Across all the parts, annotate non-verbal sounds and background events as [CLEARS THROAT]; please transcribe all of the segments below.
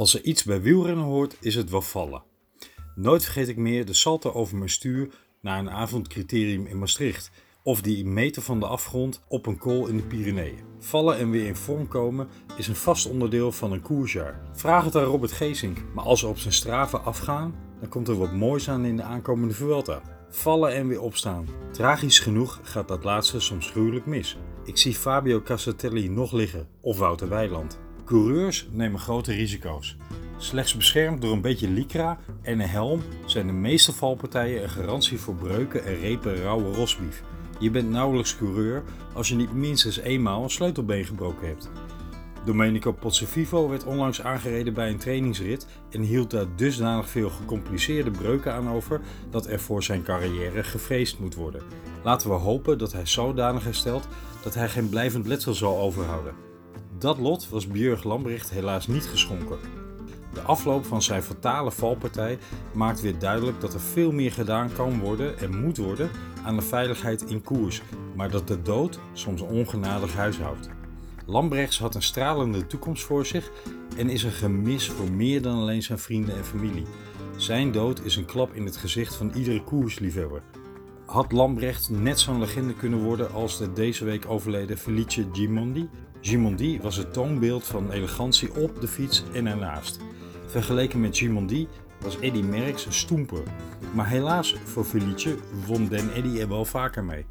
Als er iets bij wielrennen hoort, is het wel vallen. Nooit vergeet ik meer de salto over mijn stuur na een avondcriterium in Maastricht. Of die meter van de afgrond op een kool in de Pyreneeën. Vallen en weer in vorm komen is een vast onderdeel van een koersjaar. Vraag het aan Robert Geesink, maar als we op zijn straven afgaan, dan komt er wat moois aan in de aankomende Vuelta. Vallen en weer opstaan. Tragisch genoeg gaat dat laatste soms gruwelijk mis. Ik zie Fabio Casatelli nog liggen, of Wouter Weiland. Coureurs nemen grote risico's. Slechts beschermd door een beetje lycra en een helm zijn de meeste valpartijen een garantie voor breuken en repen rauwe rosbief. Je bent nauwelijks coureur als je niet minstens eenmaal een sleutelbeen gebroken hebt. Domenico Pozzovivo werd onlangs aangereden bij een trainingsrit en hield daar dusdanig veel gecompliceerde breuken aan over dat er voor zijn carrière gevreesd moet worden. Laten we hopen dat hij zodanig herstelt dat hij geen blijvend letsel zal overhouden. Dat lot was Björg Lambrecht helaas niet geschonken. De afloop van zijn fatale valpartij maakt weer duidelijk dat er veel meer gedaan kan worden en moet worden aan de veiligheid in koers, maar dat de dood soms ongenadig huishoudt. Lambrechts had een stralende toekomst voor zich en is een gemis voor meer dan alleen zijn vrienden en familie. Zijn dood is een klap in het gezicht van iedere koersliefhebber. Had Lambrecht net zo'n legende kunnen worden als de deze week overleden Felice Gimondi? Gimondi was het toonbeeld van elegantie op de fiets en ernaast. Vergeleken met Gimondi was Eddy Merckx een stoemper. Maar helaas voor Felice won Den Eddy er wel vaker mee.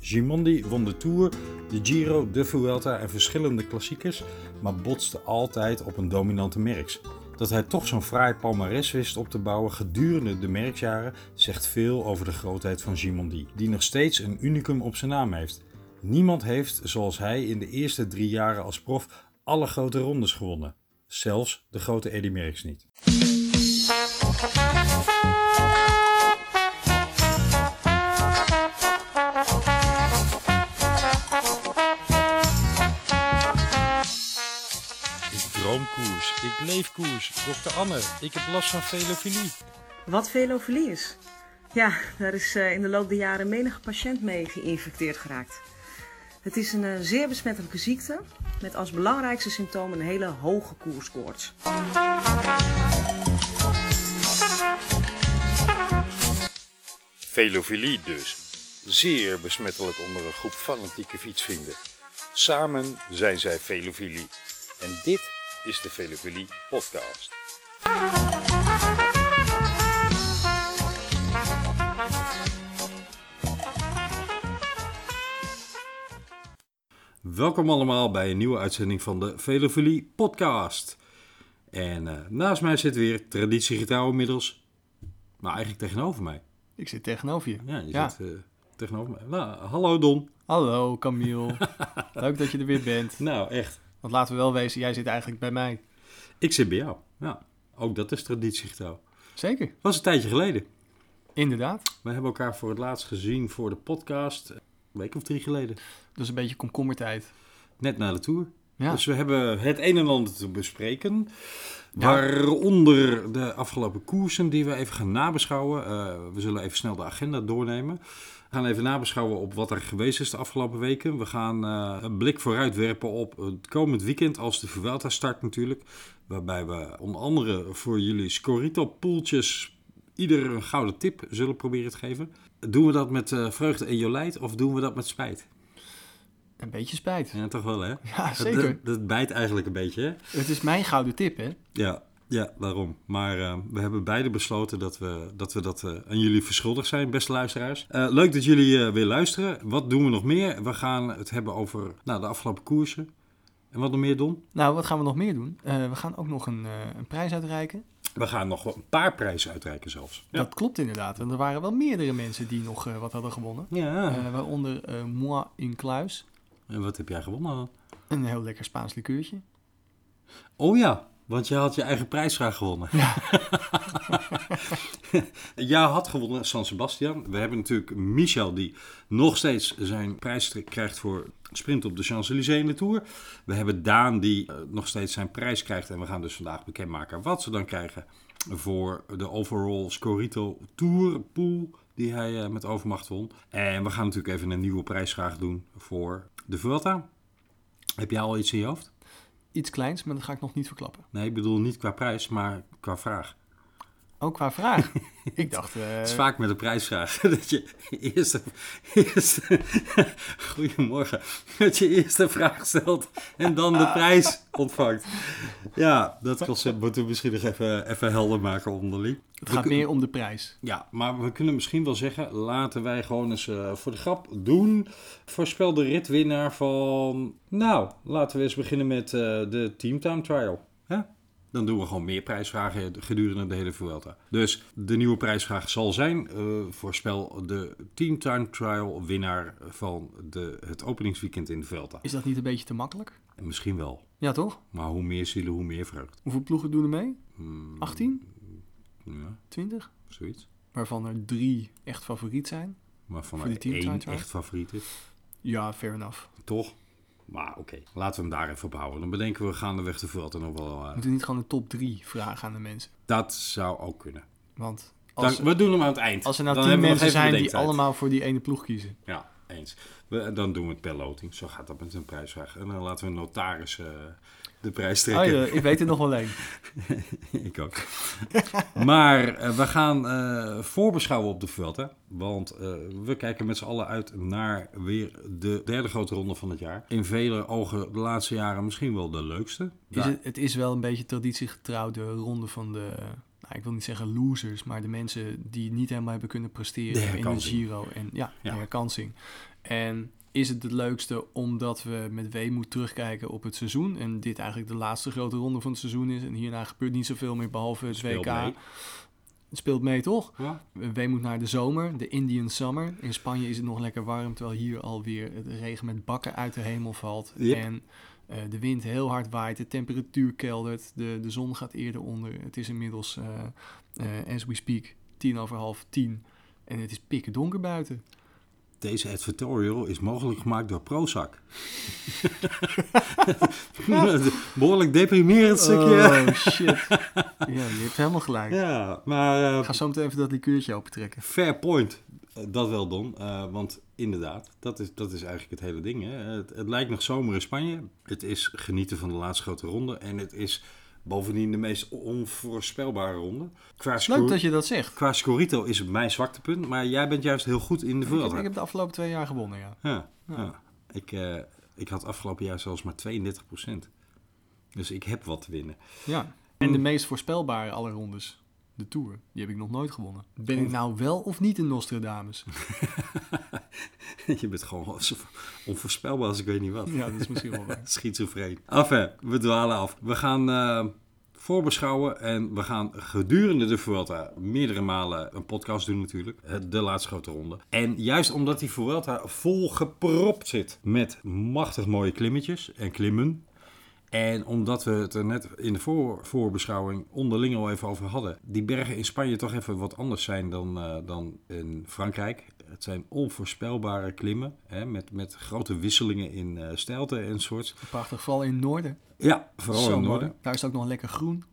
Gimondi won de Tour, de Giro, de Vuelta en verschillende klassiekers, maar botste altijd op een dominante Merckx. Dat hij toch zo'n fraai palmares wist op te bouwen gedurende de Merckxjaren zegt veel over de grootheid van Gimondi, die nog steeds een unicum op zijn naam heeft. Niemand heeft, zoals hij, in de eerste drie jaren als prof alle grote rondes gewonnen. Zelfs de grote Eddy Merckx niet. Ik droom koers, ik leef koers. Dokter Anne, ik heb last van velofilie. Wat velofilie is? Ja, daar is eh, in de loop der jaren menige patiënt mee geïnfecteerd geraakt. Het is een eh, zeer besmettelijke ziekte met als belangrijkste symptoom een hele hoge koerskoorts. Velofilie dus. Zeer besmettelijk onder een groep fanatieke fietsvrienden. Samen zijn zij Velofilie. En dit is de Velofilie podcast. Welkom allemaal bij een nieuwe uitzending van de Velofilie podcast. En eh, naast mij zit weer traditiegetrouw inmiddels, maar eigenlijk tegenover mij. Ik zit tegenover je. Ja, je Ja. zit eh, tegenover mij. Nou, hallo Don. Hallo Camille. [LAUGHS] Leuk dat je er weer bent. Nou, echt. Want laten we wel wezen, jij zit eigenlijk bij mij. Ik zit bij jou. Ja, ook dat is traditiegetrouw. Zeker. Was een tijdje geleden. Inderdaad. We hebben elkaar voor het laatst gezien voor de podcast, een week of drie geleden. Dus een beetje komkommertijd. Net na de tour. Ja. Dus we hebben het een en ander te bespreken. Ja. Waaronder de afgelopen koersen die we even gaan nabeschouwen. Eh, we zullen even snel de agenda doornemen. We gaan even nabeschouwen op wat er geweest is de afgelopen weken. We gaan eh, een blik vooruit werpen op het komend weekend als de Vuelta start natuurlijk. Waarbij we onder andere voor jullie Scorito poeltjes ieder een gouden tip zullen proberen te geven. Doen we dat met eh, vreugde en jolijt of doen we dat met spijt? Een beetje spijt. Ja, toch wel hè? Ja, zeker. dat, dat bijt eigenlijk een beetje hè? Het is mijn gouden tip, hè? Ja, ja daarom. Maar eh, we hebben beide besloten dat we dat, we dat eh, aan jullie verschuldigd zijn, beste luisteraars. Leuk dat jullie weer luisteren. Wat doen we nog meer? We gaan het hebben over nou, de afgelopen koersen. En wat nog meer doen? Nou, wat gaan we nog meer doen? We gaan ook nog een, een prijs uitreiken. We gaan nog een paar prijzen uitreiken zelfs. Ja. Dat klopt inderdaad. Want er waren wel meerdere mensen die nog eh, wat hadden gewonnen. ja. Eh, waaronder eh Moi in Kluis. En wat heb jij gewonnen? Een heel lekker Spaans likeurtje. Oh ja, want je had je eigen prijsvraag gewonnen. Ja. [LAUGHS] Jij had gewonnen San Sebastian. We hebben natuurlijk Michel die nog steeds zijn prijs krijgt voor sprint op de Champs-Élysées in de Tour. We hebben Daan die eh, nog steeds zijn prijs krijgt. En we gaan dus vandaag bekendmaken wat ze dan krijgen voor de overall Scorito Tour pool die hij eh, met overmacht won. En we gaan natuurlijk even een nieuwe prijsvraag doen voor de Vuelta. Heb jij al iets in je hoofd? iets kleins, maar dat ga ik nog niet verklappen. Nee, ik bedoel niet qua prijs, maar qua vraag. Ook qua vraag. [LAUGHS] ik dacht... eh, Het is vaak met een prijsvraag [LAUGHS] dat je eerst, eerst [LAUGHS] goedemorgen, dat je eerst de vraag stelt en dan de prijs ontvangt. Ja, dat concept moeten we misschien nog even, even helder maken onderling. het gaat meer om de prijs. Ja, maar we kunnen misschien wel zeggen, laten wij gewoon eens eh, voor de grap doen. Voorspel de ritwinnaar van, nou, laten we eens beginnen met eh, de Teamtime Trial. Hè? Dan doen we gewoon meer prijsvragen gedurende de hele Vuelta. Dus de nieuwe prijsvraag zal zijn, eh, voorspel de Teamtime Trial winnaar van de, het openingsweekend in de Vuelta. Is dat niet een beetje te makkelijk? En misschien wel, Ja, toch? maar hoe meer zielen, hoe meer vreugd. Hoeveel ploegen doen er mee? Hmm, 18? Ja, 20? zoiets. Waarvan er drie echt favoriet zijn. Maar van Voor die er één Trial? echt favoriet is. Ja, fair enough. Toch? Maar oké, laten we hem daar even op houden. Dan bedenken we gaandeweg de Vuelta nog wel... eh, Moeten we niet gewoon een top 3 vragen aan de mensen? dat zou ook kunnen. Want Dan, als, we doen hem aan het eind. als er nou Dan 10 hebben we nog mensen zijn die allemaal voor die ene ploeg kiezen. Ja, eens. We, dan doen we het per loting. Zo gaat dat met een prijsvraag. En dan laten we een notaris eh, de prijs Oh, ik weet er nog wel één. [LAUGHS] ik ook. maar eh, we gaan eh, voorbeschouwen op de Vuelta. Want eh, we kijken met z'n allen uit naar weer de derde grote ronde van het jaar. In vele ogen de laatste jaren misschien wel de leukste. Is het, het is wel een beetje traditiegetrouw de ronde van de, nou, ik wil niet zeggen losers, maar de mensen die niet helemaal hebben kunnen presteren in de. Giro. En ja, Ja. de herkansing. En is het het leukste omdat we met weemoed terugkijken op het seizoen en dit eigenlijk de laatste grote ronde van het seizoen is en hierna gebeurt niet zoveel meer behalve het WK. mee. Het speelt mee toch? Ja, Weemoed naar de zomer, de Indian Summer. In Spanje is het nog lekker warm, terwijl hier alweer het regen met bakken uit de hemel valt. Yep. En eh, de wind heel hard waait, de temperatuur keldert, de, de zon gaat eerder onder. Het is inmiddels, eh, eh, as we speak, tien over half tien. En het is pikken donker buiten. Deze advertorial is mogelijk gemaakt door Prozac. [LAUGHS] Behoorlijk deprimerend stukje. Oh shit. ja, je hebt helemaal gelijk. Ja, maar Ik eh, ga zo meteen even dat likeurtje opentrekken. fair point. Eh, Dat wel, Don. Eh, want inderdaad, dat is, dat is eigenlijk het hele ding. Hè? Het, het lijkt nog zomer in Spanje. Het is genieten van de laatste grote ronde. En het is bovendien de meest onvoorspelbare ronde. Qua, Leuk dat je dat zegt. qua scorito is het mijn zwaktepunt. Maar jij bent juist heel goed in de Ik Vuelta. ik heb de afgelopen twee jaar gewonnen, ja. Ja, Ja. ja. Ik, eh, ik had afgelopen jaar zelfs maar 32% Dus ik heb wat te winnen. Ja. En de meest voorspelbare aller rondes, de Tour, die heb ik nog nooit gewonnen. Ben ik nou wel of niet een Nostradamus? [LAUGHS] Je bent gewoon zo onvoorspelbaar als ik weet niet wat. Ja, dat is misschien wel waar. [LAUGHS] Schizofreen. Enfin, we dwalen af. We gaan eh, voorbeschouwen en we gaan gedurende de Vuelta meerdere malen een podcast doen natuurlijk. Eh, De laatste grote ronde. En juist omdat die Vuelta vol gepropt zit met machtig mooie klimmetjes en klimmen. En omdat we het er net in de voor, voorbeschouwing onderling al even over hadden. Die bergen in Spanje toch even wat anders zijn dan, eh, dan in Frankrijk. Het zijn onvoorspelbare klimmen. Hè, met, met grote wisselingen in eh stijlte enzovoorts. Prachtig, vooral in het noorden. Ja, vooral Zo in het mooi. noorden. Daar is het ook nog lekker groen.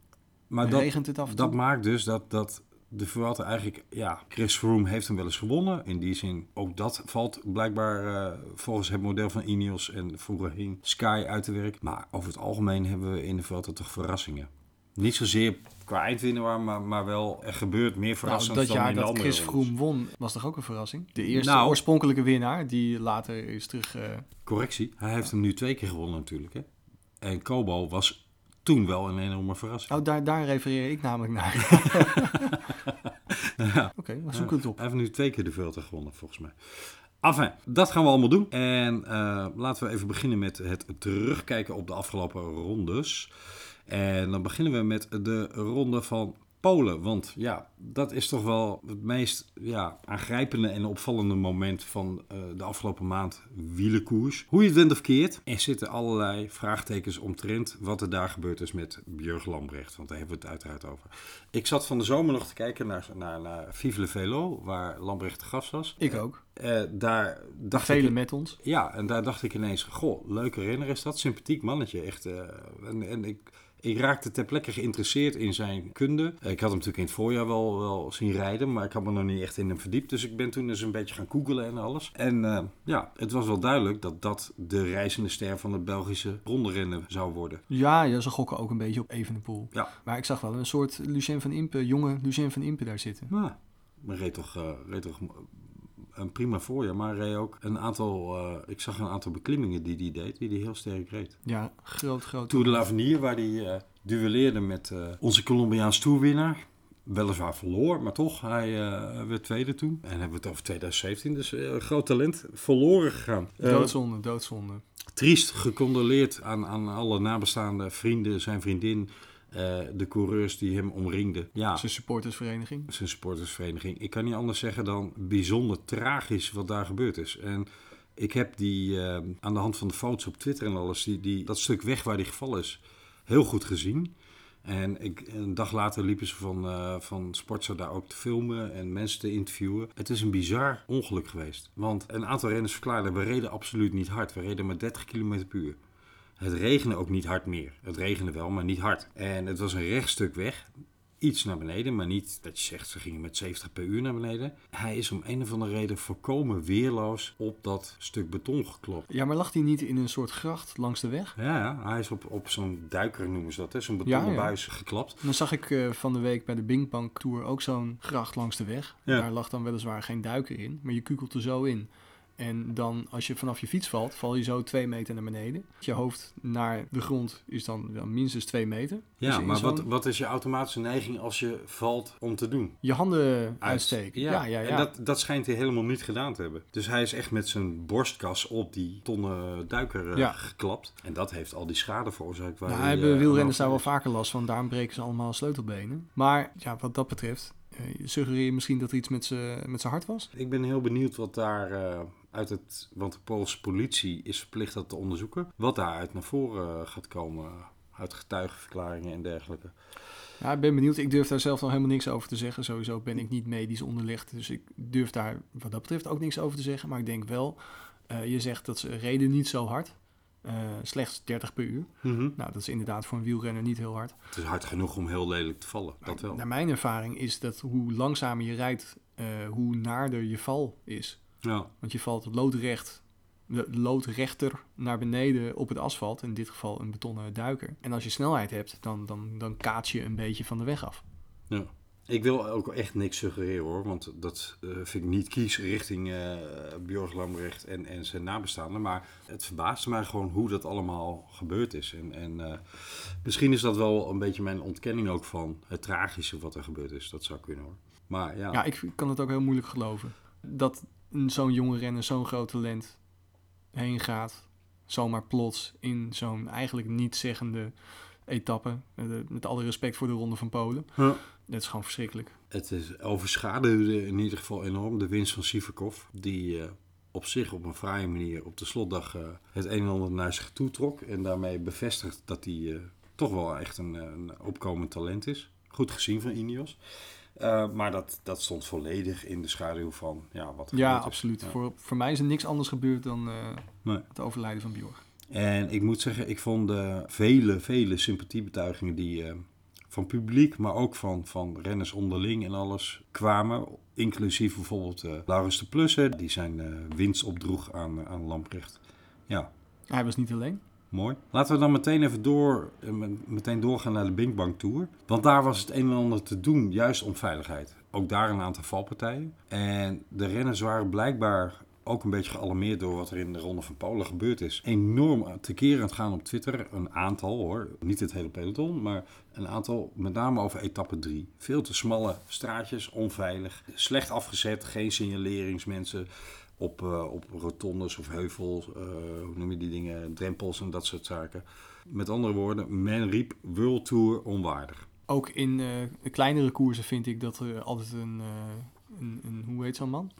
Maar En dat, regent het af en toe. dat maakt dus dat, dat de Vuelta eigenlijk... Ja, Chris Froome heeft hem wel eens gewonnen. In die zin, ook dat valt blijkbaar eh, volgens het model van Ineos en voorheen Sky uit te werken. Maar over het algemeen hebben we in de Vuelta toch verrassingen. Niet zozeer qua eindwinnaar, maar, maar wel er gebeurt meer Nou, verrassend dat dan jaar in dat Chris. Froome won, was toch ook een verrassing? De eerste Nou. oorspronkelijke winnaar, die later is terug... eh, Correctie, hij heeft hem nu twee keer gewonnen natuurlijk. Hè? En Kobo was toen wel een enorme verrassing. Oh, daar, daar refereer ik namelijk naar. [LAUGHS] [LAUGHS] Oké, we zoeken het op. Hij heeft nu twee keer de Vuelta gewonnen, volgens mij. Enfin, dat gaan we allemaal doen. En eh, laten we even beginnen met het terugkijken op de afgelopen rondes. En dan beginnen we met de ronde van Polen. Want ja, dat is toch wel het meest ja, aangrijpende en opvallende moment van eh, de afgelopen maand wielenkoers. Hoe je het went of keert, er zitten allerlei vraagtekens omtrent wat er daar gebeurd is met Björg Lambrecht. Want daar hebben we het uiteraard over. Ik zat van de zomer nog te kijken naar, naar, naar Vive le Velo, waar Lambrecht te gast was. Ik ook. Eh, daar dacht Velen ik, met ons. ja, en daar dacht ik ineens, goh, leuke renner is dat, sympathiek mannetje, echt. en, en ik Ik raakte ter plekke geïnteresseerd in zijn kunde. Ik had hem natuurlijk in het voorjaar wel, wel zien rijden, maar ik had me nog niet echt in hem verdiept. Dus ik ben toen eens een beetje gaan googlen en alles. En uh, ja, het was wel duidelijk dat dat de reizende ster van het Belgische rondrennen zou worden. Ja, ja, ze gokken ook een beetje op Evenepoel. Ja. Maar ik zag wel een soort Lucien van Impe, jonge Lucien van Impe daar zitten. Ja, maar reed toch, uh, reed toch een prima voorjaar, maar reed ook een aantal, uh, ik zag een aantal beklimmingen die hij deed, die hij heel sterk reed. Ja, groot, groot. Tour de l'Avenir, waar hij uh, duelleerde met uh, onze Colombiaans toerwinnaar. Weliswaar verloor, maar toch, hij werd tweede toen. En hebben we het over 2017, dus groot talent. Verloren gegaan. Doodzonde, doodzonde. Triest gecondoleerd aan, aan alle nabestaande vrienden, zijn vriendin, uh, de coureurs die hem omringden. Ja, zijn supportersvereniging. Zijn supportersvereniging. Ik kan niet anders zeggen dan bijzonder tragisch wat daar gebeurd is. En ik heb die uh, aan de hand van de foto's op Twitter en alles, die, die, dat stuk weg waar die gevallen is, heel goed gezien. En ik, een dag later liepen ze van, uh, van Sportza daar ook te filmen en mensen te interviewen. Het is een bizar ongeluk geweest. Want een aantal renners verklaarden, we reden absoluut niet hard. We reden maar 30 km per uur. Het regende ook niet hard meer. Het regende wel, maar niet hard. En het was een rechtstuk weg. Iets naar beneden, maar niet dat je zegt ze gingen met 70 per uur naar beneden. Hij is om een of andere reden volkomen weerloos op dat stuk beton geklopt. Ja, maar lag hij niet in een soort gracht langs de weg? Ja, hij is op, op zo'n duiker noemen ze dat, hè? zo'n betonnen Ja, ja. buis geklapt. Dan zag ik eh, van de week bij de Bingbank Tour ook zo'n gracht langs de weg. Ja. Daar lag dan weliswaar geen duiker in, maar je kukelt er zo in. En dan, als je vanaf je fiets valt, val je zo twee meter naar beneden. Je hoofd naar de grond is dan wel minstens twee meter. Ja, Dus in maar wat, wat is je automatische neiging als je valt om te doen? Je handen uitsteken. Ja, ja, ja. En dat, dat schijnt hij helemaal niet gedaan te hebben. Dus hij is echt met zijn borstkas op die tonnen duiker eh, Ja. geklapt. En dat heeft al die schade veroorzaakt. waar Nou, hij, hebben eh, wielrenners daar wel vaker last van. Daarom breken ze allemaal sleutelbenen. Maar ja, wat dat betreft, eh, suggereer je misschien dat er iets met zijn met zijn hart was? Ik ben heel benieuwd wat daar uit het... Want de Poolse politie is verplicht dat te onderzoeken. Wat daaruit naar voren eh, gaat komen. Uit getuigenverklaringen en dergelijke. Ja, ik ben benieuwd. Ik durf daar zelf nog helemaal niks over te zeggen. Sowieso ben ik niet medisch onderlegd. Dus ik durf daar wat dat betreft ook niks over te zeggen. Maar ik denk wel, eh, je zegt dat ze reden niet zo hard. Eh, slechts 30 per uur. Nou, dat is inderdaad voor een wielrenner niet heel hard. Het is hard genoeg om heel lelijk te vallen. Dat wel. Naar mijn ervaring is dat hoe langzamer je rijdt, hoe naarder je val is. Ja. Want je valt loodrecht, loodrechter naar beneden op het asfalt. In dit geval een betonnen duiker. En als je snelheid hebt, dan, dan, dan kaats je een beetje van de weg af. Ja. Ik wil ook echt niks suggereren hoor, want dat eh, vind ik niet kies richting Björg Lambrecht en, en zijn nabestaanden. Maar het verbaast mij gewoon hoe dat allemaal gebeurd is. En, en eh, misschien is dat wel een beetje mijn ontkenning ook van het tragische wat er gebeurd is. Dat zou kunnen hoor. Maar ja, Ja, ik kan het ook heel moeilijk geloven. Dat zo'n jonge renner, zo'n groot talent heen gaat. Zomaar plots in zo'n eigenlijk niet zeggende etappe. Eh, Met alle respect voor de Ronde van Polen. Ja. Dat is gewoon verschrikkelijk. het is overschaduwde in ieder geval enorm de winst van Sivakov. Die eh, op zich op een fraaie manier op de slotdag eh, het een en ander naar zich toe trok. En daarmee bevestigt dat hij toch wel echt een, een opkomend talent is. Goed gezien van Ineos. Eh, maar dat, dat stond volledig in de schaduw van ja, wat er Ja, absoluut. Ja. Voor, voor mij is er niks anders gebeurd dan eh, Nee. het overlijden van Bjorg. En ik moet zeggen, ik vond de vele, vele sympathiebetuigingen die eh, van publiek, maar ook van, van renners onderling en alles kwamen. Inclusief bijvoorbeeld eh Laurens de Plussen, die zijn eh, winst opdroeg aan, aan Lamprecht. Ja, Hij was niet alleen. Mooi. Laten we dan meteen even door, eh, met- meteen doorgaan naar de Binkbank Tour. Want daar was het een en ander te doen, juist om veiligheid. Ook daar een aantal valpartijen. En de renners waren blijkbaar ook een beetje gealarmeerd door wat er in de Ronde van Polen gebeurd is. Enorm het gaan op Twitter. Een aantal hoor, niet het hele peloton, maar een aantal, met name over etappe 3. Veel te smalle straatjes, onveilig, slecht afgezet, geen signaleringsmensen op, eh, op rotondes of heuvels, eh, hoe noem je die dingen, drempels en dat soort zaken. Met andere woorden, men riep World Tour onwaardig. Ook in eh, kleinere koersen vind ik dat er altijd een, een, een hoe heet zo'n man?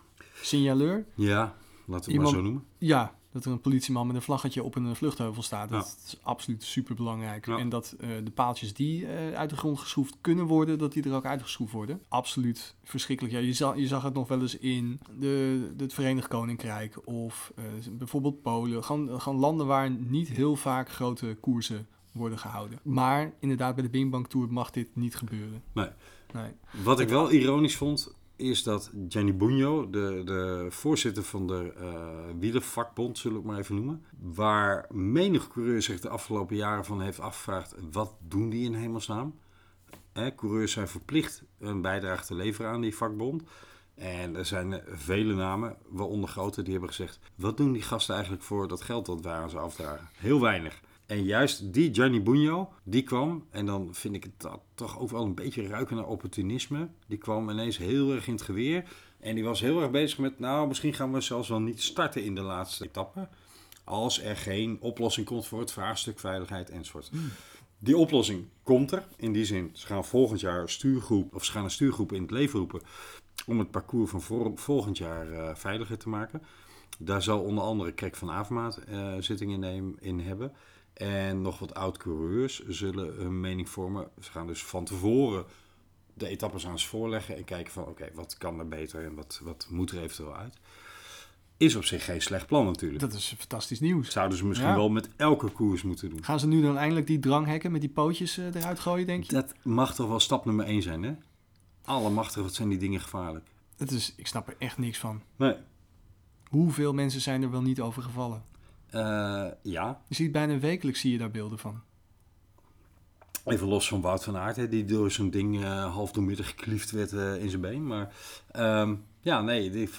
Signaleur. Ja, laten we het maar zo noemen. Ja, dat er een politieman met een vlaggetje op een vluchtheuvel staat. Dat Ja. is absoluut super belangrijk. Ja. En dat eh, de paaltjes die eh, uit de grond geschroefd kunnen worden, dat die er ook uitgeschroefd worden. Absoluut verschrikkelijk. Ja, je, zag, je zag het nog wel eens in de, het Verenigd Koninkrijk of eh, bijvoorbeeld Polen. Gewoon, gewoon landen waar niet heel vaak grote koersen worden gehouden. Maar inderdaad, bij de Bing Bang Tour mag dit niet gebeuren. Nee. Nee. Wat ik wel ironisch vond, is dat Gianni Bugno, de, de voorzitter van de eh wielervakbond, zullen we het maar even noemen, waar menig coureur zich de afgelopen jaren van heeft afgevraagd, wat doen die in hemelsnaam? Coureurs zijn verplicht een bijdrage te leveren aan die vakbond. En er zijn vele namen, waaronder grote, die hebben gezegd: wat doen die gasten eigenlijk voor dat geld dat wij aan ze afdragen? Heel weinig. En juist die Gianni Bugno, die kwam, en dan vind ik het toch ook wel een beetje ruiken naar opportunisme. Die kwam ineens heel erg in het geweer. En die was heel erg bezig met, nou, misschien gaan we zelfs wel niet starten in de laatste etappe. Als er geen oplossing komt voor het vraagstuk veiligheid enzovoort. Die oplossing komt er. In die zin, ze gaan volgend jaar stuurgroep, of ze gaan een stuurgroep in het leven roepen om het parcours van volgend jaar eh, veiliger te maken. Daar zal onder andere Krek van Avermaat eh zitting in, neem- in hebben. En nog wat oud-coureurs zullen hun mening vormen. Ze gaan dus van tevoren de etappes aan ze voorleggen en kijken van oké, wat kan er beter en wat, wat moet er eventueel uit. Is op zich geen slecht plan natuurlijk. Dat is fantastisch nieuws. zouden ze misschien Ja. wel met elke koers moeten doen. Gaan ze nu dan eindelijk die dranghekken met die pootjes eh, eruit gooien, denk je? Dat mag toch wel stap nummer één zijn, hè? Allemachtig, wat zijn die dingen gevaarlijk. Dat is, ik snap er echt niks van. Nee. Hoeveel mensen zijn er wel niet over gevallen? Eh, ja, Je ziet bijna wekelijks zie je daar beelden van. even los van Wout van Aert, hè, die door zo'n ding eh, half gekliefd werd eh, in zijn been. Maar ehm, ja, nee, die-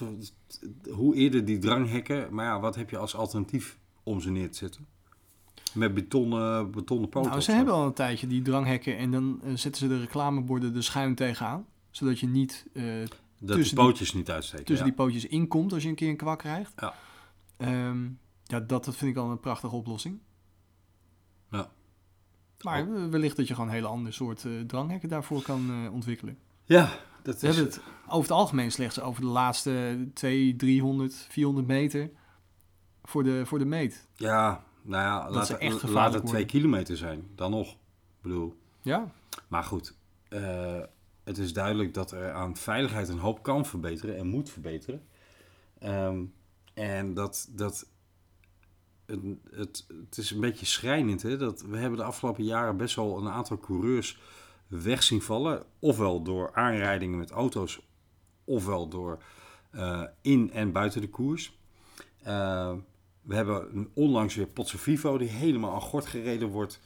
hoe eerder die dranghekken, maar ja, wat heb je als alternatief om ze neer te zetten? Met betonnen, betonnen poten. Nou, ze hebben al een tijdje die dranghekken en dan zetten ze de reclameborden er schuin tegenaan. Zodat je niet Dat de die- pootjes niet uitsteken. tussen ja. die pootjes inkomt als je een keer een kwak krijgt. Ja. Ehm, ja, dat, dat vind ik al een prachtige oplossing. Ja. Maar wellicht dat je gewoon een hele ander soort eh, dranghekken daarvoor kan eh, ontwikkelen. ja, dat We is... hebben het over het algemeen slechts over de laatste 2, 300, 400 meter voor de, voor de meet. Ja, nou ja, Dat laat, echt laat het twee kilometer zijn. Dan nog. Ik bedoel, Ja, Maar goed, eh, het is duidelijk dat er aan veiligheid een hoop kan verbeteren en moet verbeteren. Ehm, en dat, dat het, het, het is een beetje schrijnend. Hè? Dat we hebben de afgelopen jaren best wel een aantal coureurs weg zien vallen. Ofwel door aanrijdingen met auto's, ofwel door eh, in en buiten de koers. Eh, we hebben onlangs weer Potso Vivo die helemaal aan gort gereden wordt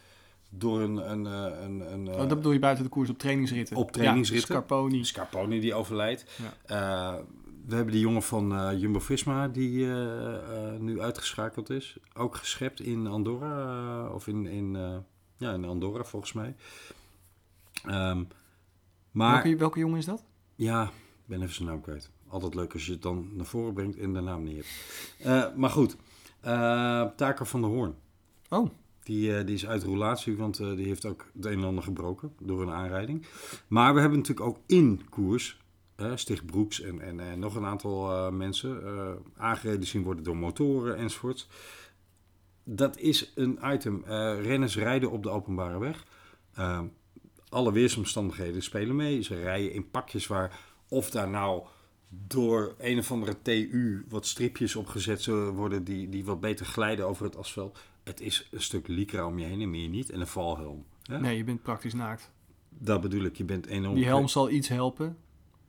door een... een, eh, een, een oh, dat bedoel je buiten de koers op trainingsritten. Op trainingsritten. Ja, Scarponi. Scarponi die overlijdt. Ja. We hebben die jongen van eh, Jumbo-Visma die eh, eh, nu uitgeschakeld is. Ook geschept in Andorra. of in, in, ja, in Andorra volgens mij. Ehm, maar Welke, welke jongen is dat? ja, ik ben even zijn naam kwijt. Altijd leuk als je het dan naar voren brengt en de naam niet hebt. Maar goed, Taker van der Hoorn. Oh, Die, die is uit roulatie, want die heeft ook het een en ander gebroken door een aanrijding. Maar we hebben natuurlijk ook in koers, Stig Broeks en, en, en nog een aantal eh, mensen eh, aangereden zien worden door motoren enzovoort. Dat is een item. Eh, renners rijden op de openbare weg. Alle weersomstandigheden spelen mee. Ze rijden in pakjes waar of daar nou door een of andere TU wat stripjes opgezet zullen worden die, die wat beter glijden over het asfalt. Het is een stuk lycra om je heen en meer niet. En een valhelm. Hè? nee, je bent praktisch naakt. Dat bedoel ik, je bent enorm... Die helm zal iets helpen,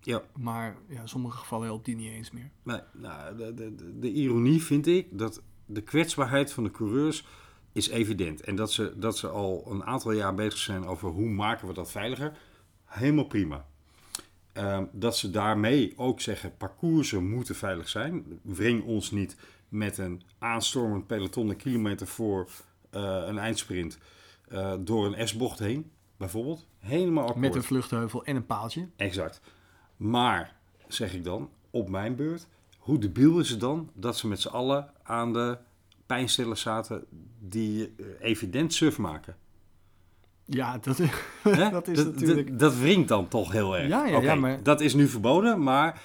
Ja, maar ja, in sommige gevallen helpt die niet eens meer. nee, nou, de, de, de, ironie vind ik dat de kwetsbaarheid van de coureurs is evident. En dat ze, dat ze al een aantal jaar bezig zijn over hoe maken we dat veiliger, helemaal prima. Ehm, dat ze daarmee ook zeggen, parcoursen moeten veilig zijn. Wring ons niet met een aanstormend peloton een kilometer voor eh, een eindsprint eh, door een S-bocht heen, bijvoorbeeld. Helemaal akkoord. Met een vluchtheuvel en een paaltje. Exact. Maar, zeg ik dan, op mijn beurt, hoe debiel is het dan dat ze met z'n allen aan de pijnstillers zaten die eh, evident suf maken? Ja, dat, Hè? [LAUGHS] dat is natuurlijk... Dat, dat wringt dan toch heel erg. Ja, ja, maar- Dat is nu verboden, maar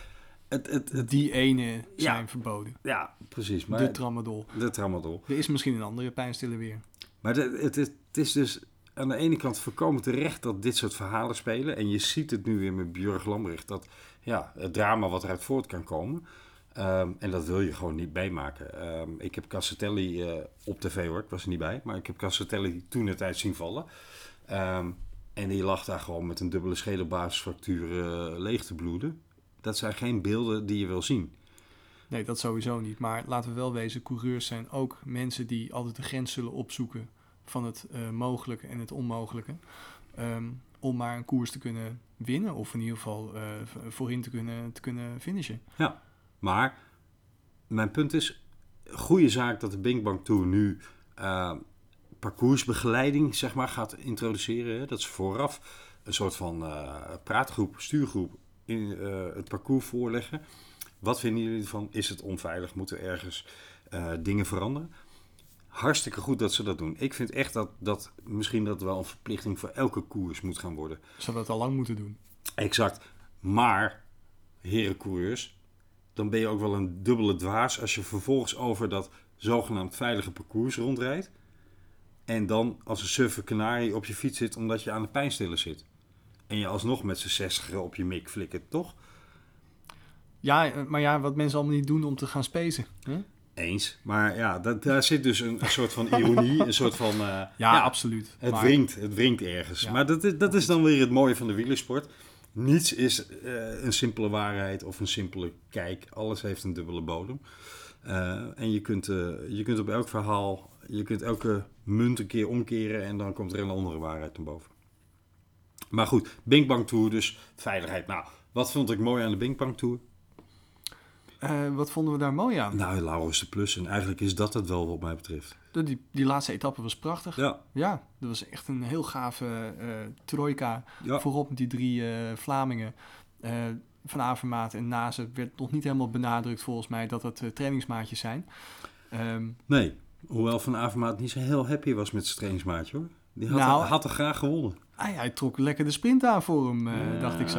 het, het, het- Die ene Ja. zijn verboden. ja, precies. Maar de tramadol. de tramadol. Er is misschien een andere pijnstiller weer. Maar de- het, is, het is dus aan de ene kant voorkomen terecht dat dit soort verhalen spelen. En je ziet het nu weer met Björg Lambrecht. Dat ja, het drama wat eruit voort kan komen. Ehm, en dat wil je gewoon niet meemaken. Ehm, ik heb Cassatelli eh, op tv hoor, ik was er niet bij, maar ik heb Cassatelli toen de tijd zien vallen. Ehm, en die lag daar gewoon met een dubbele schedelbasisfractuur eh, leeg te bloeden. Dat zijn geen beelden die je wil zien. Nee, dat sowieso niet. Maar laten we wel wezen, coureurs zijn ook mensen die altijd de grens zullen opzoeken van het uh, mogelijke en het onmogelijke. Ehm, om maar een koers te kunnen winnen of in ieder geval uh, voorin te kunnen, te kunnen finishen. Ja, maar mijn punt is, goede zaak dat de Binkbank Tour nu uh, parcoursbegeleiding zeg maar, gaat introduceren. Dat ze vooraf een soort van praatgroep, stuurgroep in het parcours voorleggen. Wat vinden jullie ervan? Is het onveilig? Moeten ergens dingen veranderen? Hartstikke goed dat ze dat doen. Ik vind echt dat, dat misschien dat wel een verplichting voor elke koers moet gaan worden. Ze dat al lang moeten doen. Exact. Maar, herencoureurs, dan ben je ook wel een dubbele dwaas als je vervolgens over dat zogenaamd veilige parcours rondrijdt. En dan als een suffe kanarie op je fiets zit omdat je aan de pijnstiller zit. En je alsnog met z'n zestiger op je mik flikkert, toch? Ja, eh, maar ja, wat mensen allemaal niet doen om te gaan spacen. Hè? Eens. Maar ja, dat, daar zit dus een, een soort van ironie, een soort van... [LAUGHS] Uh, ja, absoluut. Het maar... wringt, het wringt ergens. Ja. Maar dat, is, dat is dan weer het mooie van de wielersport. Niets is uh, een simpele waarheid of een simpele kijk. Alles heeft een dubbele bodem. Uh, en je kunt, je kunt op elk verhaal, je kunt elke munt een keer omkeren en dan komt er een andere waarheid naar boven. Maar goed, Binkbank Tour dus, veiligheid. Nou, wat vond ik mooi aan de Binkbank Tour? Uh, wat vonden we daar mooi aan? Nou, Laurens de Plus. En eigenlijk is dat het wel wat mij betreft. De, die, die laatste etappe was prachtig. Ja. Ja, dat was echt een heel gave uh, trojka. Ja. Voorop met die drie uh, Vlamingen. van Avermaat en Nazen werd nog niet helemaal benadrukt volgens mij dat het trainingsmaatjes zijn. Um, nee, hoewel Van Avermaat niet zo heel happy was met zijn trainingsmaatje hoor. Die had, nou, had er graag gewonnen. Ah, hij trok lekker de sprint aan voor hem, uh, dacht ik zo.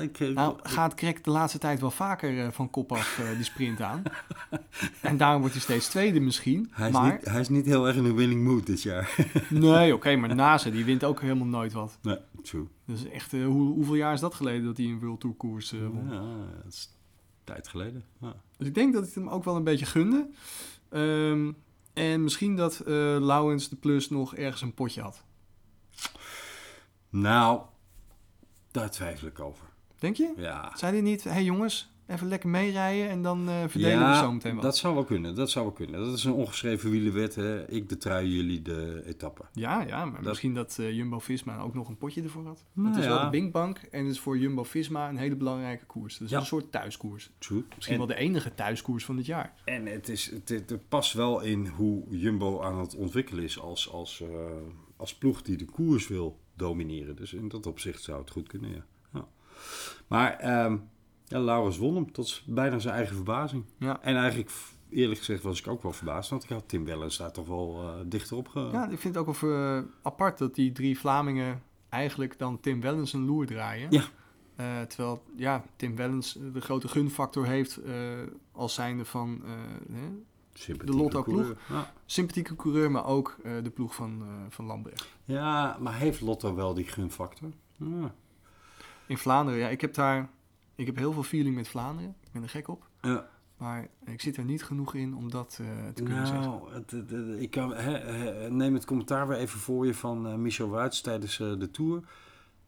Ik, nou, gaat Krek de laatste tijd wel vaker uh, van kop af uh, die sprint aan. [LAUGHS] en daarom wordt hij steeds tweede misschien. Hij is, maar... niet, hij is niet heel erg in een winning mood dit jaar. [LAUGHS] nee, oké, okay, maar Nase die wint ook helemaal nooit wat. Nee, true. Dus echt, hoe, hoeveel jaar is dat geleden dat hij een World Tour koers won? Ja, dat is tijd geleden. Ja. Dus ik denk dat ik hem ook wel een beetje gunde. Um, en misschien dat Lowens de Plus nog ergens een potje had. Nou, daar twijfel ik over. Denk je? Ja. Zei hij niet, hé hey jongens, even lekker meerijden en dan uh, verdelen ja, we zo meteen wat? dat zou wel kunnen, dat zou wel kunnen. Dat is een ongeschreven wielerwet, hè. Ik de trui, jullie de etappe. Ja, ja, maar misschien dat uh, Jumbo-Visma ook nog een potje ervoor had. Nou, het is ja. wel de Binkbank en het is voor Jumbo-Visma een hele belangrijke koers. Dus ja. een soort thuiskoers. True. Misschien en, wel de enige thuiskoers van het jaar. En het, is, het, het, past wel in hoe Jumbo aan het ontwikkelen is als, als, uh, als ploeg die de koers wil domineren. Dus in dat opzicht zou het goed kunnen, ja. ja. Maar um, ja, Laurens won hem tot bijna zijn eigen verbazing. Ja. En eigenlijk, eerlijk gezegd, was ik ook wel verbaasd. Want ik had Tim Wellens daar toch wel uh, dichter op ge... Ja, ik vind het ook wel uh, apart dat die drie Vlamingen eigenlijk dan Tim Wellens een loer draaien. Ja. Uh, terwijl ja, Tim Wellens de grote gunfactor heeft als zijnde van de Lotto-ploeg. Ja. Sympathieke coureur, maar ook uh, de ploeg van, uh, van Lambrecht. Ja, maar heeft Lotto wel die gunfactor? Ja. In Vlaanderen, ja, ik heb daar... Ik heb heel veel feeling met Vlaanderen. Ik ben er gek op. Ja. Maar ik zit er niet genoeg in om dat uh, te kunnen nou, zeggen. Het, het, het, ik kan, he, he, neem het commentaar weer even voor je van Michel Wuits tijdens de Tour.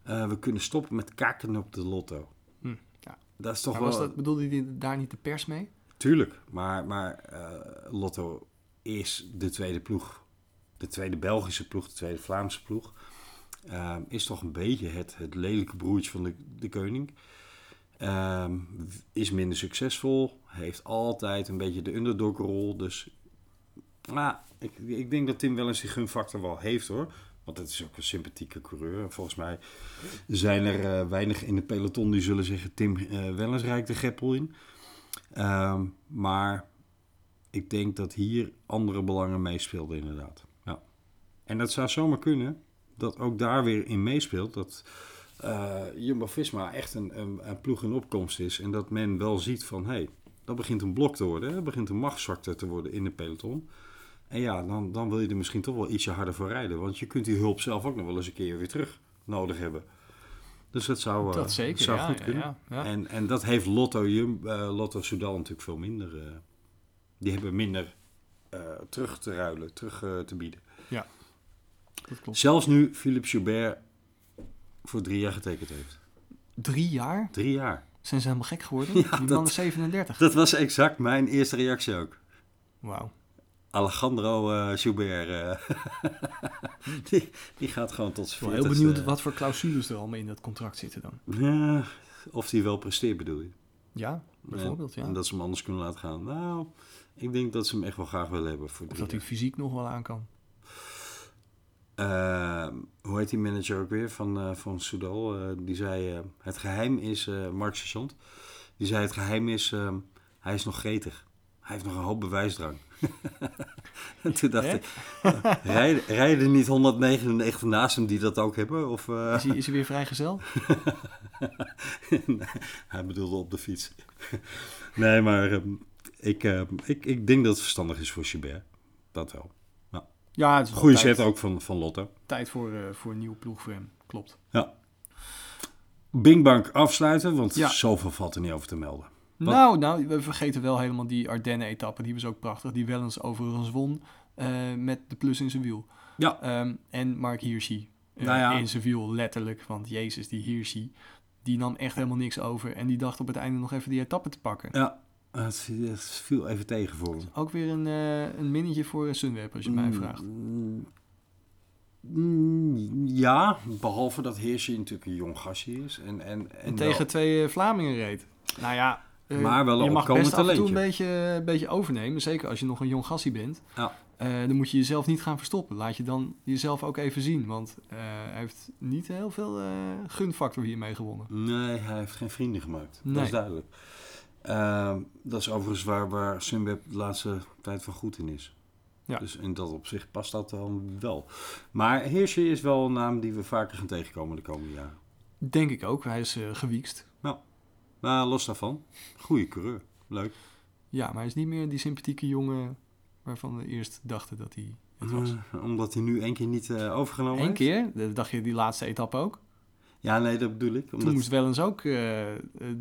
we kunnen stoppen met kaken op de Lotto. Hm, ja. Dat is toch maar wel... Was dat, bedoelde hij daar niet de pers mee? Tuurlijk, maar, maar uh, Lotto is de tweede ploeg. De tweede Belgische ploeg, de tweede Vlaamse ploeg. Uh, is toch een beetje het, het lelijke broertje van de, de koning. Uh, is minder succesvol. Heeft altijd een beetje de underdog-rol. Dus nou, ik, ik denk dat Tim wel eens die gunfactor wel heeft hoor. Want het is ook een sympathieke coureur. Volgens mij zijn er uh, weinig in de peloton die zullen zeggen... Tim uh, Wellens rijdt de greppel in. Um, maar ik denk dat hier andere belangen meespeelden inderdaad. Ja. En dat zou zomaar kunnen dat ook daar weer in meespeelt dat uh, Jumbo-Visma echt een, een, ploeg in opkomst is. En dat men wel ziet van, hé, hey, dat begint een blok te worden. Dat begint een machtszwakte te worden in de peloton. En ja, dan, dan wil je er misschien toch wel ietsje harder voor rijden. Want je kunt die hulp zelf ook nog wel eens een keer weer terug nodig hebben. Dus dat zou, eh, dat zeker, zou ja, goed ja, kunnen. ja, ja. En, en dat heeft Lotto, Jum, eh, Lotto Soudal natuurlijk veel minder. eh, die hebben minder eh, terug te ruilen, terug eh, te bieden. dat klopt. Zelfs nu Philippe Joubert voor drie jaar getekend heeft. Drie jaar? Drie jaar. Zijn ze helemaal gek geworden? [LAUGHS] Ja, Die man dat- is 37. Dat was exact mijn eerste reactie ook. Wauw. Alejandro eh Joubert. eh, [LAUGHS] die, die gaat gewoon tot Ik zijn ben heel 40ste. benieuwd wat voor clausules er allemaal in dat contract zitten dan. Ja, of die wel presteert bedoel je. Ja, bijvoorbeeld, ja. En dat ze hem anders kunnen laten gaan. Nou, ik denk dat ze hem echt wel graag willen hebben voor Of dat hij fysiek nog wel aan kan. Eh, hoe heet die manager ook weer van, eh van Soudal? Eh, die zei, eh, het geheim is, eh Mark Sergeant, die zei het geheim is, eh, hij is nog gretig. Hij heeft nog een hoop bewijsdrang. [LAUGHS] en toen dacht ik, eh, rijden, rijden niet 199 naast hem die dat ook hebben? Of, eh, Is hij, is hij weer vrijgezel? [LAUGHS] hij bedoelde op de fiets. nee, maar ehm, ik, ehm, ik, ik denk dat het verstandig is voor Gilbert. Dat wel. Ja, het is tijd, set ook van, van Lotte. tijd voor, eh, voor een nieuwe ploeg voor hem. Klopt. Ja. Bingbank afsluiten, want Ja. zoveel valt er niet over te melden. Wat? Nou, nou, we vergeten wel helemaal die Ardennen-etappe. Die was ook prachtig. Die wel eens overigens won eh, met de plus in zijn wiel. Ja. Ehm, en Mark Hirschi eh, Nou ja. in zijn wiel, letterlijk. Want Jezus, die Hirschi, die nam echt helemaal niks over. En die dacht op het einde nog even die etappe te pakken. Ja, het, het viel even tegen voor hem. Ook weer een, eh een minnetje voor Sunweb, als je mij vraagt. Mm, mm, Ja, behalve dat Heersje natuurlijk een jong gastje is. En, en, en En tegen wel- twee Vlamingen reed. Nou ja, eh, Maar wel een je mag best af en toe een beetje, een beetje overnemen. Zeker als je nog een jong gassie bent. Ja. Eh, dan moet je jezelf niet gaan verstoppen. Laat je dan jezelf ook even zien. Want eh, hij heeft niet heel veel eh, gunfactor hiermee gewonnen. Nee, hij heeft geen vrienden gemaakt. Dat is duidelijk. Ehm, dat is overigens waar, waar Sunweb de laatste tijd van goed in is. Ja. Dus in dat opzicht past dat dan wel. Maar Heersje is wel een naam die we vaker gaan tegenkomen de komende jaren. Denk ik ook. Hij is gewiekst. Maar los daarvan, goede coureur. Leuk. Ja, maar hij is niet meer die sympathieke jongen waarvan we eerst dachten dat hij het was. Eh, omdat hij nu één keer niet eh, overgenomen Eén keer, dat dacht je die laatste etappe ook. Ja, nee, dat bedoel ik. Omdat, Toen moest Wellens ook eh,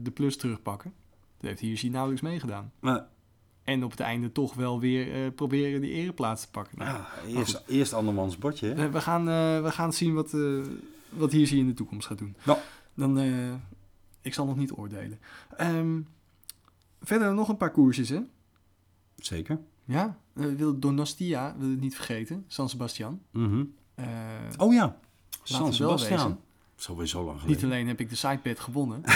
de plus terugpakken. Dat heeft Hirschi nauwelijks meegedaan. Maar, En op het einde toch wel weer proberen die ereplaats te pakken. Nou, ja, eerst, eerst andermans bordje, hè? we, gaan, we gaan zien wat, wat Hirschi in de toekomst gaat doen. Ja. Dan, ik zal nog niet oordelen. Ehm, verder nog een paar koersjes, hè? Zeker. Ja, wil Donostia, wil het niet vergeten. San Sebastian. Mhm. Eh, Oh ja, San wel Sebastian. wezen. Sowieso lang niet geleden. alleen heb ik de sidebed gewonnen. [LAUGHS]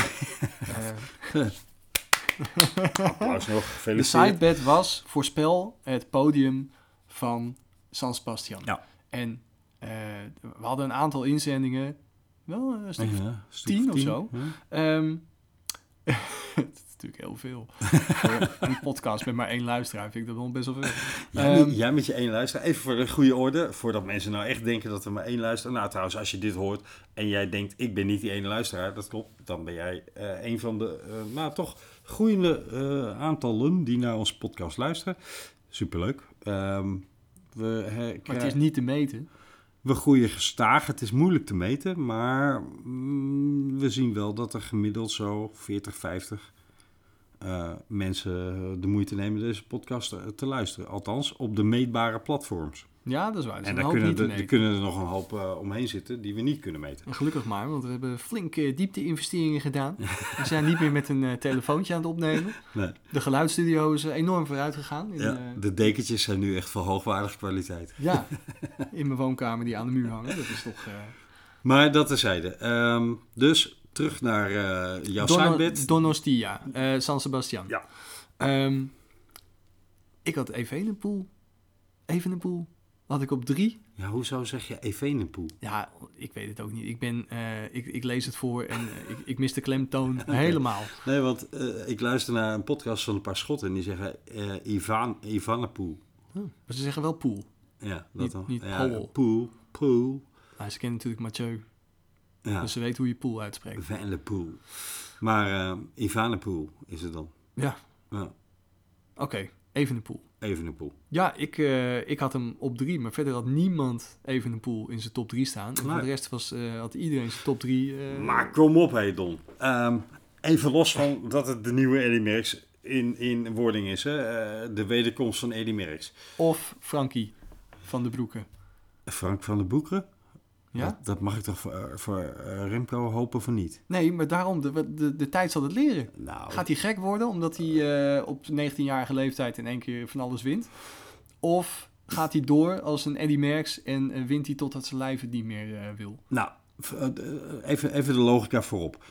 [LAUGHS] Applaus nog, De sidebed was voorspel het podium van San Sebastian. Ja. En we hadden een aantal inzendingen, wel een stuk. Ja, een stuk tien of zo. ja. Ehm, [LAUGHS] het is natuurlijk heel veel. [LAUGHS] Een podcast met maar één luisteraar vind ik dat wel best wel veel. Jij, Ehm, met- jij met je één luisteraar. Even voor de goede orde. Voordat mensen nou echt denken dat er maar één luisteraar... Nou trouwens, als je dit hoort en jij denkt... ik ben niet die ene luisteraar. Dat klopt. Dan ben jij eh, een van de... eh, nou, toch groeiende eh, aantallen die naar onze podcast luisteren. Superleuk. Ehm we, maar het is niet te meten. We groeien gestaag. Het is moeilijk te meten. Maar mm, we zien wel dat er gemiddeld zo 40, 50... eh, mensen de moeite nemen deze podcast te, te luisteren. Althans, op de meetbare platforms. Ja, dat is waar. Is En een daar kunnen, er, kunnen er nog een hoop eh, omheen zitten die we niet kunnen meten. En gelukkig maar, want we hebben flinke diepte-investeringen gedaan. We zijn niet meer met een eh, telefoontje aan het opnemen. [LAUGHS] Nee. De geluidsstudio is enorm vooruit gegaan. In, Ja, eh, de dekentjes zijn nu echt van hoogwaardige kwaliteit. Ja, [LAUGHS] in mijn woonkamer die aan de muur hangen. Dat is toch... Maar dat terzijde. Ehm dus terug naar jouw Dono-. Donostia, San Sebastian. Ja. Ehm, ik had Evenepoel. Evenepoel had ik op drie. Ja, hoezo zeg je Evenepoel? Ja, ik weet het ook niet. Ik, ben, eh, ik, ik lees het voor en eh, ik, ik mis de klemtoon [LAUGHS] helemaal. Nee, want eh, ik luister naar een podcast van een paar schotten en die zeggen Ivan, Ivanepoel. Oh, maar ze zeggen wel poel. Ja, dat Niet- dan. niet ja, Poel. Poel. Poel. Nou, ze kennen natuurlijk Mathieu, Ja, dus ze weten hoe je poel uitspreekt. Van de Maar Ivanepoel is het dan. Ja, Ja. oké. Evenepoel. Evenepoel. Ja, ik, eh, ik had hem op drie, maar verder had niemand Evenepoel in zijn top drie staan. En voor de rest was, eh, had iedereen zijn top drie. eh, Maar kom op, hé Don. Ehm, even los van dat het de nieuwe Eddy Merckx in, in wording is. Hè? de wederkomst van Eddy Merckx. Of Frankie van de Broeken. Frank van den Boeken? Ja? Dat, dat mag ik toch voor, voor eh, Remco hopen van niet? Nee, maar daarom, de, de, de tijd zal het leren. Nou, Gaat hij gek worden omdat hij eh, op 19-jarige leeftijd in één keer van alles wint? Of gaat hij door als een Eddy Merckx en eh, wint hij totdat zijn lijf het niet meer eh, wil? nou eh, even, even de logica voorop.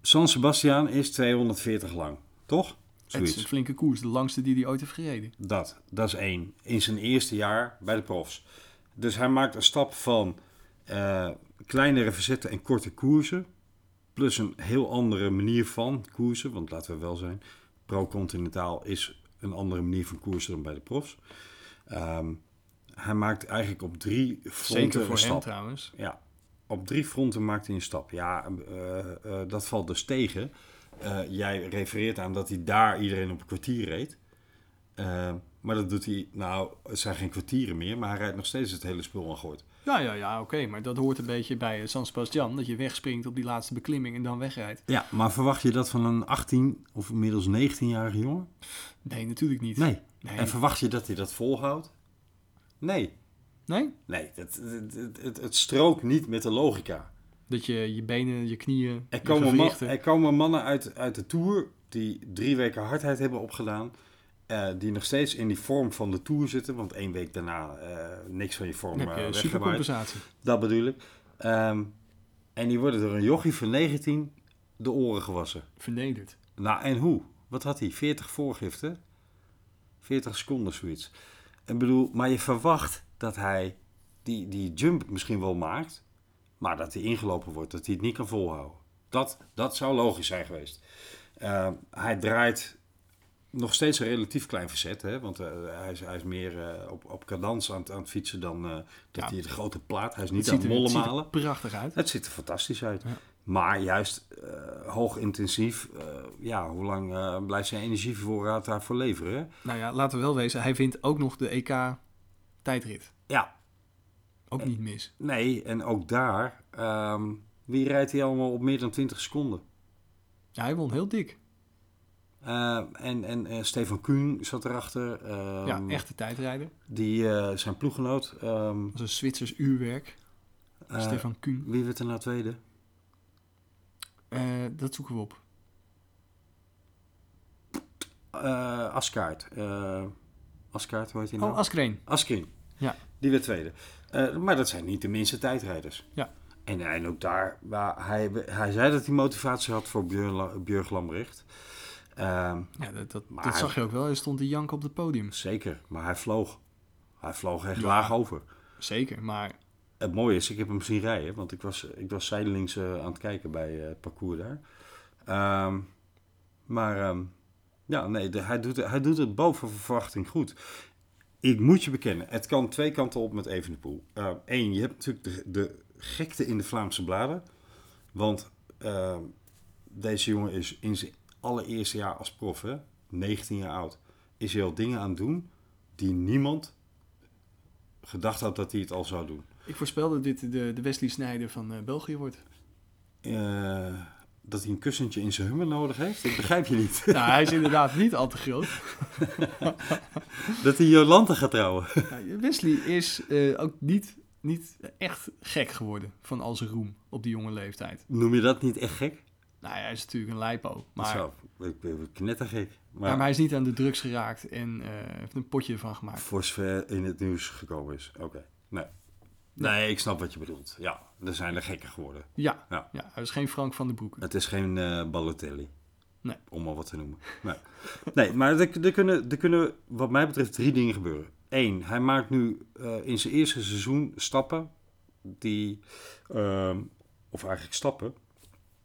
San Sebastian is 240 lang, toch? Het is Zoiets. een flinke koers, de langste die hij ooit heeft gereden. Dat, dat is één. In zijn eerste jaar bij de profs. Dus hij maakt een stap van eh, kleinere verzetten en korte koersen. Plus een heel andere manier van koersen. Want laten we wel zijn, pro-continentaal is een andere manier van koersen dan bij de profs. Ehm, hij maakt eigenlijk op drie fronten Zeker een voor hem stap. trouwens. Ja, op drie fronten maakt hij een stap. Ja, eh, eh, dat valt dus tegen. Jij refereert aan dat hij daar iedereen op een kwartier reed. Maar dat doet hij, nou, het zijn geen kwartieren meer, maar hij rijdt nog steeds het hele spul aan gooit. Ja, ja, ja, oké. maar dat hoort een beetje bij eh, San Sebastian. Dat je wegspringt op die laatste beklimming en dan wegrijdt. Ja, maar verwacht je dat van een 18 of inmiddels 19-jarige jongen? Nee, natuurlijk niet. Nee. Nee? En verwacht je dat hij dat volhoudt? Nee. Nee? Nee, het, het, het, strookt niet met de logica. Dat je je benen, je knieën, Er je komen, man- er komen mannen uit, uit de Tour die drie weken hardheid hebben opgedaan. Eh, die nog steeds in die vorm van de Tour zitten. Want één week daarna eh, niks van je vorm uh, je supercompensatie. Dat bedoel ik. Ehm, en die worden door een jochie van 19 de oren gewassen. Vernederd. Nou, en hoe? Wat had hij? 40 voorgiften? 40 seconden, zoiets. Ik bedoel, maar je verwacht dat hij die, die jump misschien wel maakt, maar dat hij ingelopen wordt, dat hij het niet kan volhouden. Dat, dat zou logisch zijn geweest. Eh, hij draait nog steeds een relatief klein verzet, hè, want eh, hij, is, hij is meer eh, op, op cadans aan, het- aan het fietsen dan eh, dat Ja. hij de grote plaat. Hij is Het niet aan het er, het mollen ziet er malen. prachtig uit. Het ziet er fantastisch uit. Ja. Maar juist hoog intensief, ja, hoe lang blijft zijn energievoorraad daarvoor leveren? hè? Nou ja, laten we wel wezen. Hij wint ook nog de EK tijdrit. Ja, Ook niet mis. nee, en ook daar, ehm, wie rijdt hij allemaal op meer dan 20 seconden? Ja, hij won heel dik. Eh, en en eh, Stefan Kuhn zat erachter. ehm, ja, echte tijdrijder. Die, eh, zijn ploeggenoot. ehm, Dat is een Zwitsers uurwerk. Stefan Kuhn. Wie werd er nou tweede? Dat zoeken we op. Eh Askaart. Askaart, hoe heet hij nou? Oh, Askreen. Askreen. Ja. Die werd tweede. Maar dat zijn niet de minste tijdrijders. Ja. En, en ook daar, waar hij, hij zei dat hij motivatie had voor Björg Lambrecht. Ehm, Ja, dat, dat, Maar dat hij- zag je ook wel. Hij stond de jank op het podium. zeker, maar hij vloog. Hij vloog echt Ja. laag over. Zeker, maar Het mooie is, ik heb hem zien rijden, want ik was, ik was zijdelings eh, aan het kijken bij eh, het parcours daar. Ehm, maar ehm, ja, nee, de- hij, doet, het- hij doet het boven verwachting goed. Ik moet je bekennen, het kan twee kanten op met Evenepoel. Eén, je hebt natuurlijk de, de gekte in de Vlaamse bladen. Want deze jongen is in zijn allereerste jaar als prof, hè, 19 jaar oud, is hij al dingen aan het doen die niemand gedacht had dat hij het al zou doen. ik voorspel dat dit de, de Wesley Snijder van eh, België wordt. Eh, dat hij een kussentje in zijn hummer nodig heeft? Ik begrijp je niet. [LAUGHS] nou, hij is inderdaad niet al te groot. [LAUGHS] dat hij Jolante gaat trouwen. Nou, Wesley is eh, ook niet, niet echt gek geworden van al zijn roem op die jonge leeftijd. Noem je dat niet echt gek? Nou, hij is natuurlijk een lijpo. Maar, Zo, ik ben knettergek. maar, Maar, maar hij is niet aan de drugs geraakt en eh, heeft een potje van gemaakt. voor zover in het nieuws gekomen is. Oké, nee. Nee, ik snap wat je bedoelt. Ja, er zijn er gekken geworden. Ja, Ja. ja. hij is geen Frank van de Broek. Het is geen eh Balotelli. Nee. Om maar wat te noemen. Nee, nee maar er, er, kunnen, er kunnen wat mij betreft drie dingen gebeuren. Eén, hij maakt nu eh, in zijn eerste seizoen stappen die... ehm, of eigenlijk stappen.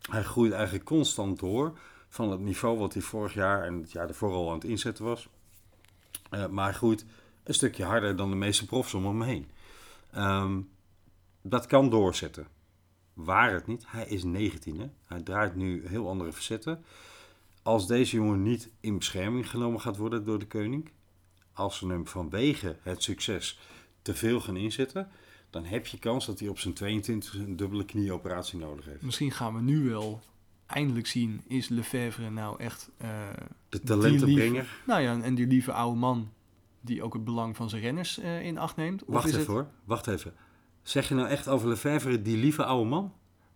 Hij groeit eigenlijk constant door van het niveau wat hij vorig jaar en het jaar ervoor al aan het inzetten was. Eh, maar hij groeit een stukje harder dan de meeste profs om hem heen. Ehm, dat kan doorzetten. Waar het niet, hij is 19. Hè? Hij draait nu heel andere verzetten. Als deze jongen niet in bescherming genomen gaat worden door de koning, als ze hem vanwege het succes te veel gaan inzetten, dan heb je kans dat hij op zijn 22 een dubbele knieoperatie nodig heeft. Misschien gaan we nu wel eindelijk zien, is Lefevre nou echt... eh, De talentenbrenger. lieve- nou ja, en die lieve oude man die ook het belang van zijn renners eh, in acht neemt. Wacht even het, hoor, wacht even. Zeg je nou echt over Lefevre, die lieve oude man?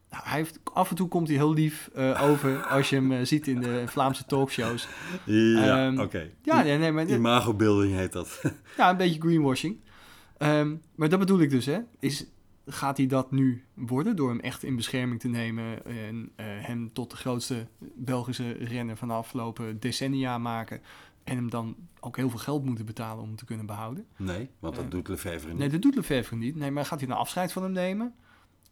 Nou, hij heeft, af en toe komt hij heel lief eh, over [LAUGHS] als je hem ziet in de Vlaamse talkshows. Ja, Ehm, oké. Ja, nee, nee, maar Imagobeelding heet dat. Ja, een beetje greenwashing. Ehm, maar dat bedoel ik dus, hè. Is, gaat hij dat nu worden door hem echt in bescherming te nemen en eh, hem tot de grootste Belgische renner van de afgelopen decennia maken en hem dan ook heel veel geld moeten betalen om hem te kunnen behouden? Nee, want dat Eh, doet Lefevre niet. Nee, dat doet Lefevre niet. Nee, maar gaat hij nou afscheid van hem nemen?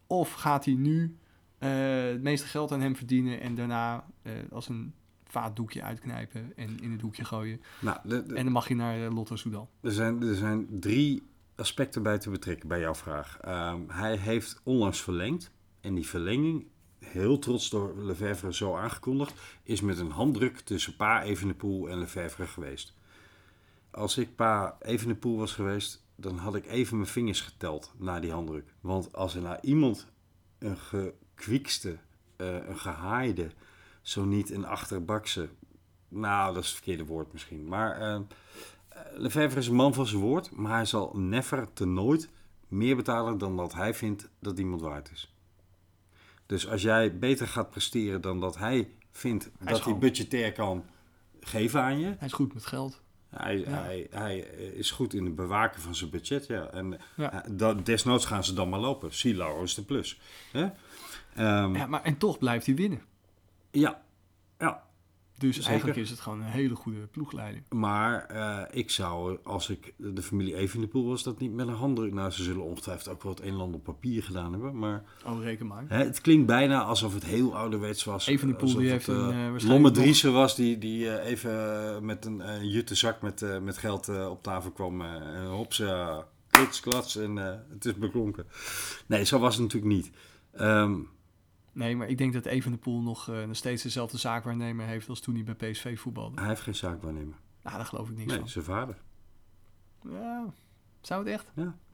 Of gaat hij nu eh, het meeste geld aan hem verdienen en daarna als een vaatdoekje uitknijpen en in het doekje gooien? Nou, de- de- En dan mag je naar Lotto Soudal. er, zijn, er zijn drie aspecten bij te betrekken bij jouw vraag. Ehm, hij heeft onlangs verlengd. En die verlenging, heel trots door Lefevre zo aangekondigd, is met een handdruk tussen Pa Evenepoel en Lefevre geweest. Als ik Pa Evenepoel was geweest, dan had ik even mijn vingers geteld na die handdruk. Want als er nou iemand een gekwiekste, eh, een gehaaide, zo niet een achterbakse, nou dat is het verkeerde woord misschien, maar eh, Lefevre is een man van zijn woord, maar hij zal never te nooit meer betalen dan dat hij vindt dat iemand waard is. Dus als jij beter gaat presteren dan dat hij vindt dat hij budgetair kan geven aan je, Hij is goed met geld. hij, Ja. hij, hij is goed in het bewaken van zijn budget, ja. En Ja. eh, desnoods gaan ze dan maar lopen. Silo is de plus. Hè? Ehm, Ja, maar en toch blijft hij winnen. ja, ja. Dus Zeker. eigenlijk is het gewoon een hele goede ploegleiding. Maar eh, ik zou, als ik de familie Evenepoel was, dat niet met een handdruk. Nou, ze zullen ongetwijfeld ook wel het een en ander op papier gedaan hebben. Maar Oh, reken maar. hè, het klinkt bijna alsof het heel ouderwets was. Evenepoel, die het, heeft een, eh, eh, Lomme Driessen was die, die even met een jute zak met, met geld op tafel kwam. en hops, klits, klats en het is beklonken. Nee, zo was het natuurlijk niet. Ehm, Nee, maar ik denk dat Evenepoel nog, eh, nog steeds dezelfde zaakwaarnemer heeft als toen hij bij PSV voetbalde. hij heeft geen zaakwaarnemer. Nou, daar geloof ik niks Nee, van. zijn vader. Ja, zou het echt?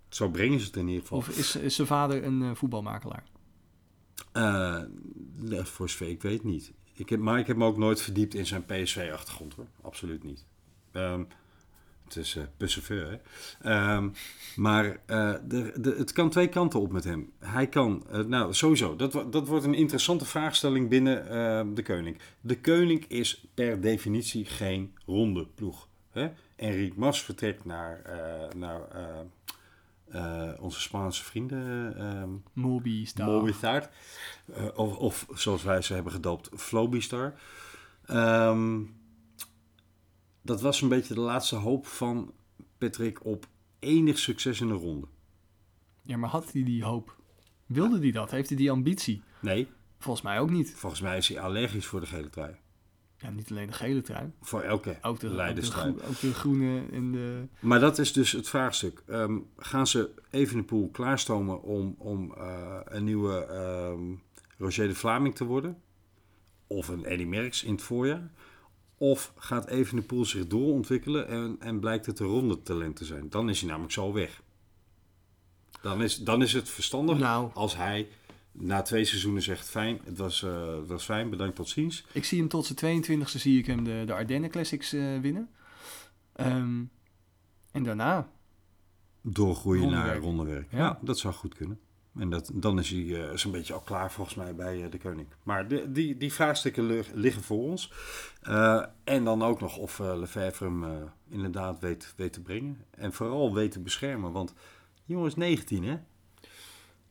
Zo brengen ze het in ieder geval. Of is, is zijn vader een eh, voetbalmakelaar? Eh, voor zover ik weet niet. Ik heb, maar ik heb me ook nooit verdiept in zijn PSV-achtergrond hoor. Absoluut niet. Ehm, het is uh, hè. Ehm, maar eh, de, de, het kan twee kanten op met hem. Hij kan, eh, nou sowieso, dat, dat wordt een interessante vraagstelling binnen eh, de Koning. De Koning is per definitie geen ronde ploeg. Hè? Enrique Mas vertrekt naar, naar onze Spaanse vrienden. ehm, Moby, Star. Movistar. Eh, of, of zoals wij ze hebben gedoopt, Flowbistar. Ehm, dat was een beetje de laatste hoop van Patrick op enig succes in een ronde. Ja, maar had hij die hoop? Wilde hij dat? Heeft hij die ambitie? Nee, Volgens mij ook niet. volgens mij is hij allergisch voor de gele trui. Ja, niet alleen de gele trui. Voor elke Ook de, ook de, leiderstrui. ook de groene en de... Maar dat is dus het vraagstuk. Ehm, gaan ze Evenepoel klaarstomen om, om eh, een nieuwe ehm, Roger de Vlaming te worden? Of een Eddy Merckx in het voorjaar? Of gaat Evenepoel zich doorontwikkelen en, en blijkt het een ronde talent te zijn? Dan is hij namelijk zo weg. Dan is, dan is het verstandig Nou, als hij na twee seizoenen zegt... fijn, het was, eh, het was fijn, bedankt, tot ziens. ik zie hem tot zijn 22e zie ik hem de, de Ardennen Classics eh, winnen. Ehm, en daarna, Doorgroeien naar Rondewerk. rondewerk. Ja. Ja. dat zou goed kunnen. En dat, dan is hij eh, zo'n beetje al klaar volgens mij bij eh, de koning. Maar de, die, die vraagstukken lig- liggen voor ons. Eh, en dan ook nog of Lefebvre hem inderdaad weet, weet te brengen. En vooral weet te beschermen. Want die jongen is 19 hè?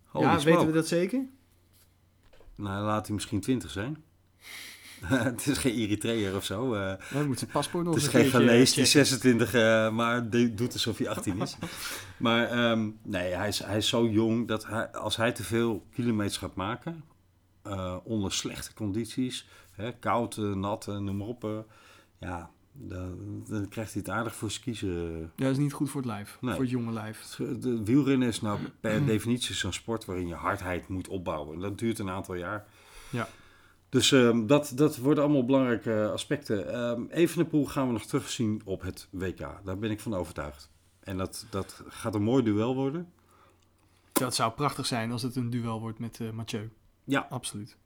Holy ja, smoke. weten we dat zeker? Nou, laat hij misschien 20 zijn. [LAUGHS] het is geen Eritreër of zo. eh. Dan moet zijn paspoort nog Het is een geen keertje Ghanese die checken. 26, eh, maar doet alsof hij 18 is. [LAUGHS] maar ehm, nee, hij is, hij is zo jong dat hij, als hij te veel kilometers gaat maken, eh, onder slechte condities, hè, koud, eh, nat, eh, noem maar op, eh, ja, dan, dan krijgt hij het aardig voor zijn kiezen. Ja, dat is niet goed voor het lijf. Nee. Voor het jonge lijf. De wielrennen is nou [CLEARS THROAT] per definitie zo'n sport waarin je hardheid moet opbouwen. En dat duurt een aantal jaar. Ja. Dus ehm, dat, dat worden allemaal belangrijke aspecten. Ehm Evenepoel gaan we nog terugzien op het WK. Daar ben ik van overtuigd. En dat, dat gaat een mooi duel worden. Dat zou prachtig zijn als het een duel wordt met eh, Mathieu. Ja. Absoluut.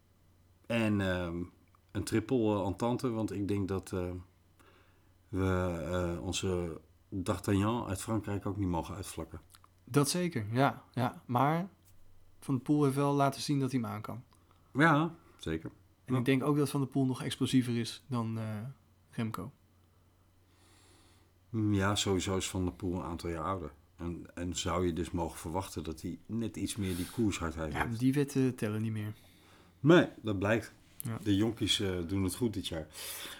En ehm, een triple eh, entente, want ik denk dat eh, we eh, onze D'Artagnan uit Frankrijk ook niet mogen uitvlakken. Dat zeker, ja. ja. Maar Van der Poel heeft wel laten zien dat hij hem aan kan. Ja, zeker. En Ja. ik denk ook dat Van der Poel nog explosiever is dan eh, Remco. Mm, Ja, sowieso is Van der Poel een aantal jaar ouder. En, en zou je dus mogen verwachten dat hij net iets meer die koershardheid Ja, heeft. die wetten tellen niet meer. Nee, dat blijkt. Ja. De jonkies eh, doen het goed dit jaar.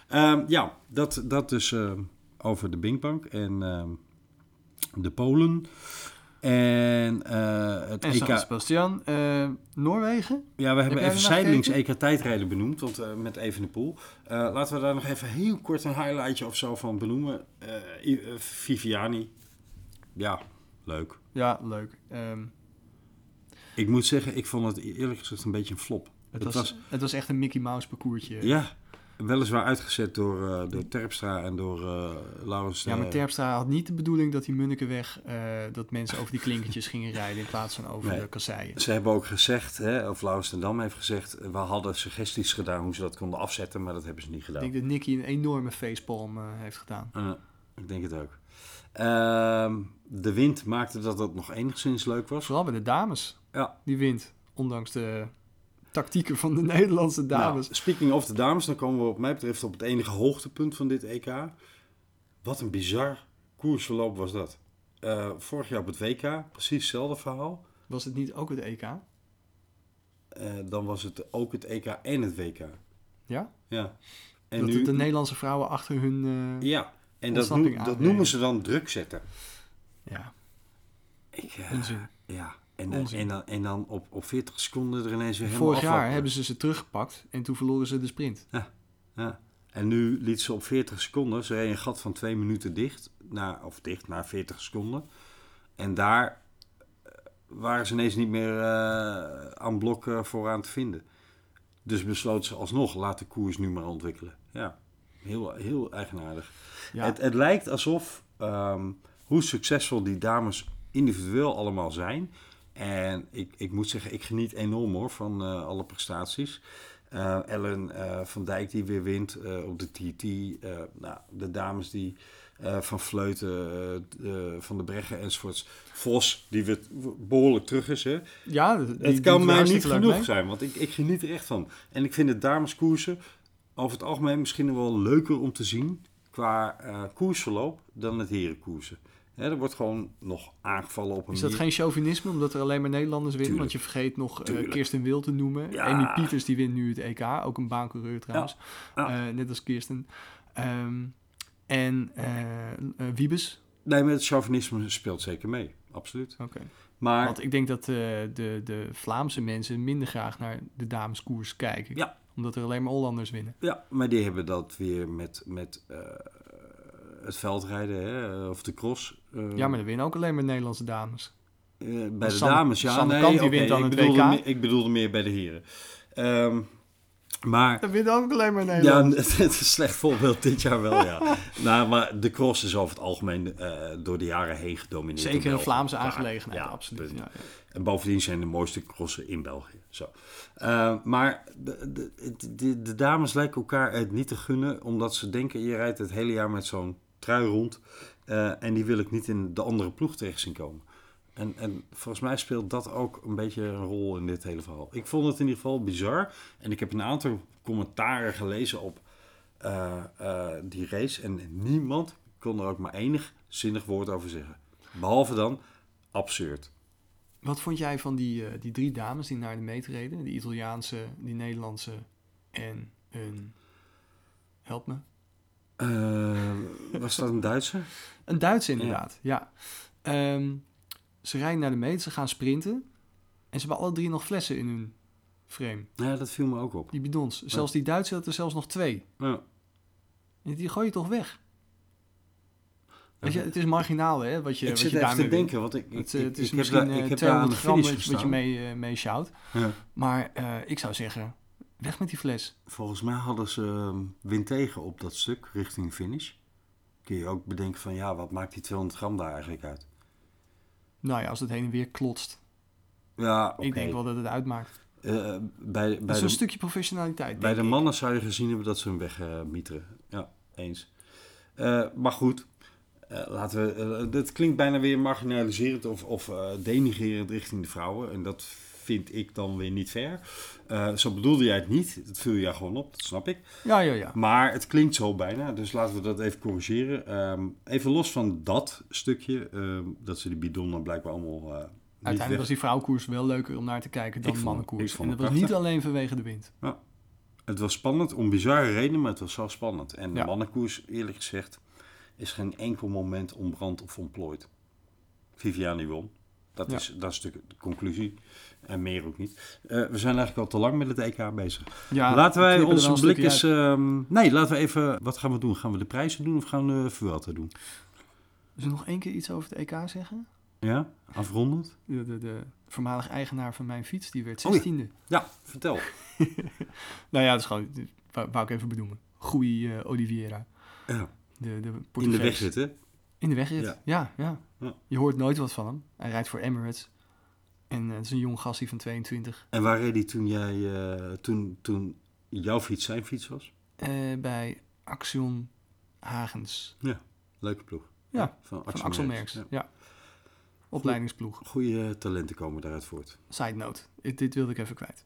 Ehm, ja, dat, dat dus ehm, over de Binkbank en ehm, de Polen. En eh, het En EK. Sebastian, eh, Noorwegen? Ja, we hebben even zijdelings gekeken? EK tijdrijden benoemd, want eh, met Evenepoel. Eh laten we daar nog even heel kort een highlightje of zo van benoemen. Viviani. Ja, leuk. Ja, leuk. Ehm, Ik moet zeggen, ik vond het eerlijk gezegd een beetje een flop. het, Het was, was- het was echt een Mickey Mouse parcoursje. Ja, weliswaar uitgezet door, eh, door Terpstra en door eh Laurens. Ja, maar eh, Terpstra had niet de bedoeling dat die Munnikenweg... eh dat mensen over die klinkertjes gingen rijden in plaats van over Nee. de kasseien. Ze hebben ook gezegd, hè, of Laurens ten Dam heeft gezegd, we hadden suggesties gedaan hoe ze dat konden afzetten, maar dat hebben ze niet Ik gedaan. denk dat Nicky een enorme facepalm heeft gedaan. Ik denk het ook. Ehm, de wind maakte dat het nog enigszins leuk was. Vooral bij de dames, Ja. die wint. Ondanks de tactieken van de Nederlandse dames. Nou, speaking of de dames, dan komen we wat mij betreft op het enige hoogtepunt van dit EK. Wat een bizar koersverloop was dat. Eh, vorig jaar op het WK, precies hetzelfde verhaal. Was het niet ook het EK? Eh, dan was het ook het EK en het WK. Ja? Ja. En dat nu, het de Nederlandse vrouwen achter hun... eh, ja, en dat, dat noemen ze dan druk zetten. ja, Ik, onzin. Ja, en, eh, en, dan, en dan op, op 40 seconden er ineens weer helemaal Vorig jaar hebben ze ze teruggepakt en toen verloren ze de sprint. Ja. En nu liet ze op 40 seconden, ze reed een gat van 2 minuten dicht, naar, of dicht naar 40 seconden. En daar eh, waren ze ineens niet meer eh, aan blok eh, vooraan te vinden. Dus besloot ze alsnog, laat de koers nu maar ontwikkelen. Ja, heel, heel eigenaardig. Ja, Het, het lijkt alsof, ehm, hoe succesvol die dames individueel allemaal zijn. En ik, ik moet zeggen, ik geniet enorm hoor van eh, alle prestaties. Eh, Ellen eh, van Dijk die weer wint op de TT. nou, de dames die van Vleuten, van de Breggen enzovoorts. Vos die weer behoorlijk terug is. Hè? ja die- het kan mij niet genoeg mee. zijn, want ik, ik geniet er echt van. En ik vind de dameskoersen over het algemeen misschien wel leuker om te zien qua koersverloop dan het herenkoersen. Hè, er wordt gewoon nog aangevallen op een Is dat manier. geen chauvinisme, omdat er alleen maar Nederlanders winnen? Want je vergeet nog eh. Kirsten Wil te noemen. Ja. Amy Pieters die wint nu het EK, ook een baancoureur trouwens. Ja. Eh, net als Kirsten. Ehm, en eh Wiebes. Nee, maar het chauvinisme speelt zeker mee. Absoluut. Oké. Maar Want ik denk dat de, de Vlaamse mensen minder graag naar de dameskoers kijken. Ja. Omdat er alleen maar Hollanders winnen. Ja, maar die hebben dat weer met, met het veldrijden hè, of de cross. eh, Ja, maar er winnen ook alleen maar Nederlandse dames. eh, bij de dames, ja. Nee, Kamp, die oké, wint dan ik het bedoelde, WK. meer- ik bedoelde meer bij de heren. Ehm, maar Er winnen ook alleen maar ja, Nederlanders. [LAUGHS] het is een slecht voorbeeld dit jaar wel, ja. [LAUGHS] nou, maar de cross is over het algemeen eh, door de jaren heen gedomineerd. Zeker een. Vlaamse aangelegenheid, Ja, absoluut. Ja, ja. En bovendien zijn de mooiste crossen in België. Zo. Maar de, de, de, de dames lijken elkaar het niet te gunnen, omdat ze denken: je rijdt het hele jaar met zo'n trui rond. eh, en die wil ik niet in de andere ploeg terecht zien komen. En, en volgens mij speelt dat ook een beetje een rol in dit hele verhaal. Ik vond het in ieder geval bizar. En ik heb een aantal commentaren gelezen op eh, eh, die race. En niemand kon er ook maar enig zinnig woord over zeggen. Behalve dan absurd. Wat vond jij van die, die drie dames die naar de meet reden? Die Italiaanse, die Nederlandse en een... Help me. Eh, was dat een Duitser? Een Duitse inderdaad, ja. Ehm, ze rijden naar de meet, ze gaan sprinten. En ze hebben alle drie nog flessen in hun frame. Ja, dat viel me ook op. Die bidons. Zelfs die Duitse had er zelfs nog twee. Ja. En die gooi je toch weg? Weet je, het is marginaal hè, wat je, ik wat zit je even daarmee te denken, want ik, ik, Het, eh, ik, het is ik heb misschien daar, eh, ik heb daar de 200 gram wat, wat je mee, eh mee sjouwt. Ja. Maar eh, ik zou zeggen, Weg met die fles. Volgens mij hadden ze ehm, wind tegen op dat stuk richting finish. Kun je ook bedenken van ja, wat maakt die 200 gram daar eigenlijk uit? Nou ja, als het heen en weer klotst. Ja. Ik denk wel dat het uitmaakt. Eh, bij Dat bij, is een de, stukje professionaliteit. bij de ik. mannen zou je gezien hebben dat ze hem wegmieteren. ja, eens. Eh, maar goed, eh, laten we. eh, dit klinkt bijna weer marginaliserend of, of eh, denigrerend richting de vrouwen. En dat vind ik dan weer niet fair. Eh, zo bedoelde jij het niet. Dat viel je gewoon op, dat snap ik. Ja, ja, ja. Maar het klinkt zo bijna, dus laten we dat even corrigeren. Ehm, even los van dat stukje, ehm, dat ze die bidonnen blijkbaar allemaal eh Uiteindelijk was die vrouwkoers wel leuker om naar te kijken dan de mannenkoers. ik vond en dat het was niet alleen vanwege de wind. Het was spannend, om bizarre redenen, maar het was zo spannend. En de Ja. mannenkoers, eerlijk gezegd, is geen enkel moment ontbrand of ontplooid. Viviani won. Dat, Ja. is, dat is de, de conclusie. En meer ook niet. Eh, we zijn eigenlijk al te lang met het EK bezig. Ja, laten wij onze blik eens... ehm, nee, laten we even... Wat gaan we doen? Gaan we de prijzen doen of gaan we de Vuelta doen? Zullen we nog één keer iets over het EK zeggen? Ja? Afrondend? De, de, de voormalig eigenaar van mijn fiets, die werd Oh ja. 16e. Ja, vertel. [LAUGHS] Nou ja, dat is gewoon, wou, wou ik even benoemen. Goeie eh, Oliveira. Ja. De, de In de weg zitten. In de wegrit, Ja. ja. Ja, Ja. Je hoort nooit wat van hem. Hij rijdt voor Emirates. En eh, het is een jong gastie van 22. En waar reed hij toen jij... eh, toen, toen jouw fiets zijn fiets was? Eh, bij Axion Hagens. Leuke ploeg. Ja, van Van Axel Merks. Ja. Opleidingsploeg. Goede talenten komen daaruit voort. Side note. Dit, dit wilde ik even kwijt.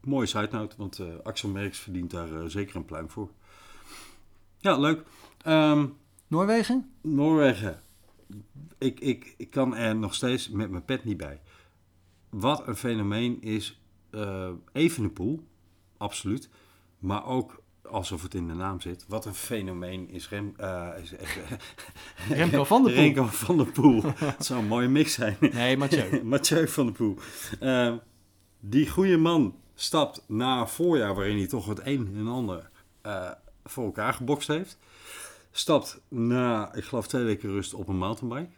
Mooie side note, want eh, Axel Merks verdient daar zeker een pluim voor. Ja, leuk. Ehm, Noorwegen? Noorwegen. Ik, ik, ik kan er nog steeds met mijn pet niet bij. Wat een fenomeen is eh Evenepoel, absoluut. Maar ook, alsof het in de naam zit, wat een fenomeen is, Rem, eh, is [LAUGHS] Remco van der Poel. Remco van der Poel. Het zou een mooie mix zijn. Nee, Mathieu. [LAUGHS] Mathieu van der Poel. Eh, die goede man stapt na een voorjaar waarin hij toch het een en ander voor elkaar gebokst heeft. Stapt na, ik geloof twee weken rust op een mountainbike.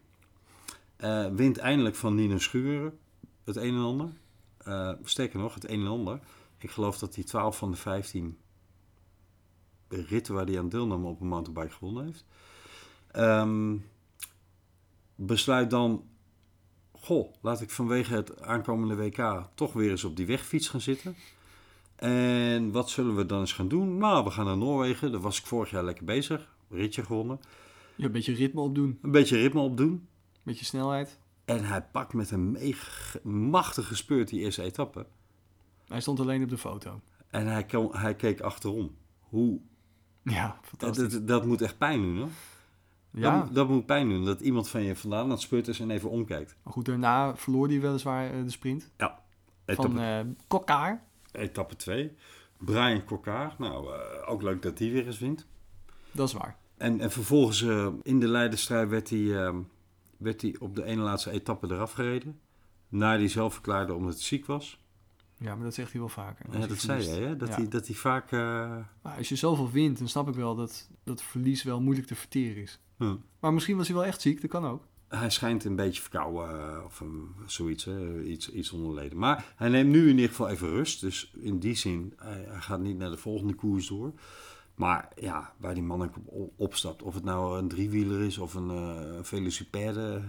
Wint eindelijk van Nino Schuren het een en ander. Eh, sterker nog, het een en ander. Ik geloof dat hij 12 van de 15 ritten waar hij aan deelnam op een mountainbike gewonnen heeft. Ehm, besluit dan goh, laat ik vanwege het aankomende WK toch weer eens op die wegfiets gaan zitten. En wat zullen we dan eens gaan doen? Nou, we gaan naar Noorwegen. Daar was ik vorig jaar lekker bezig. Ritje gewonnen. Ja, een beetje ritme opdoen. Een beetje ritme opdoen. Een beetje snelheid. En hij pakt met een machtige speurt die eerste etappe. Hij stond alleen op de foto. En hij, kon, hij keek achterom. Hoe, Ja, fantastisch. dat, dat moet echt pijn doen, hoor. Ja, Dat, dat moet pijn doen. Dat iemand van je vandaan aan het spurt is en even omkijkt. maar goed, daarna verloor hij weliswaar eh, de sprint. Etappe Van eh Kokkaar. Etappe 2. Brian Kokkaar. Nou, eh, ook leuk dat die weer eens wint. Dat is waar. En, en vervolgens in de leiderstrijd werd hij, eh, werd hij op de ene laatste etappe eraf gereden. Na hij zelf verklaarde omdat hij ziek was. Ja, maar dat zegt hij wel vaker. Ja, dat zei hij, hè? Dat, Ja. hij, dat hij vaak... eh, Maar als je zoveel wint, dan snap ik wel dat dat verlies wel moeilijk te verteren is. hm. Maar misschien was hij wel echt ziek, dat kan ook. Hij schijnt een beetje verkouden eh, of een, zoiets, hè? Iets, iets onderleden. Maar hij neemt nu in ieder geval even rust. Dus in die zin, hij, hij gaat niet naar de volgende koers door. Maar ja, waar die man ook op opstapt, of het nou een driewieler is of een uh, velocipede,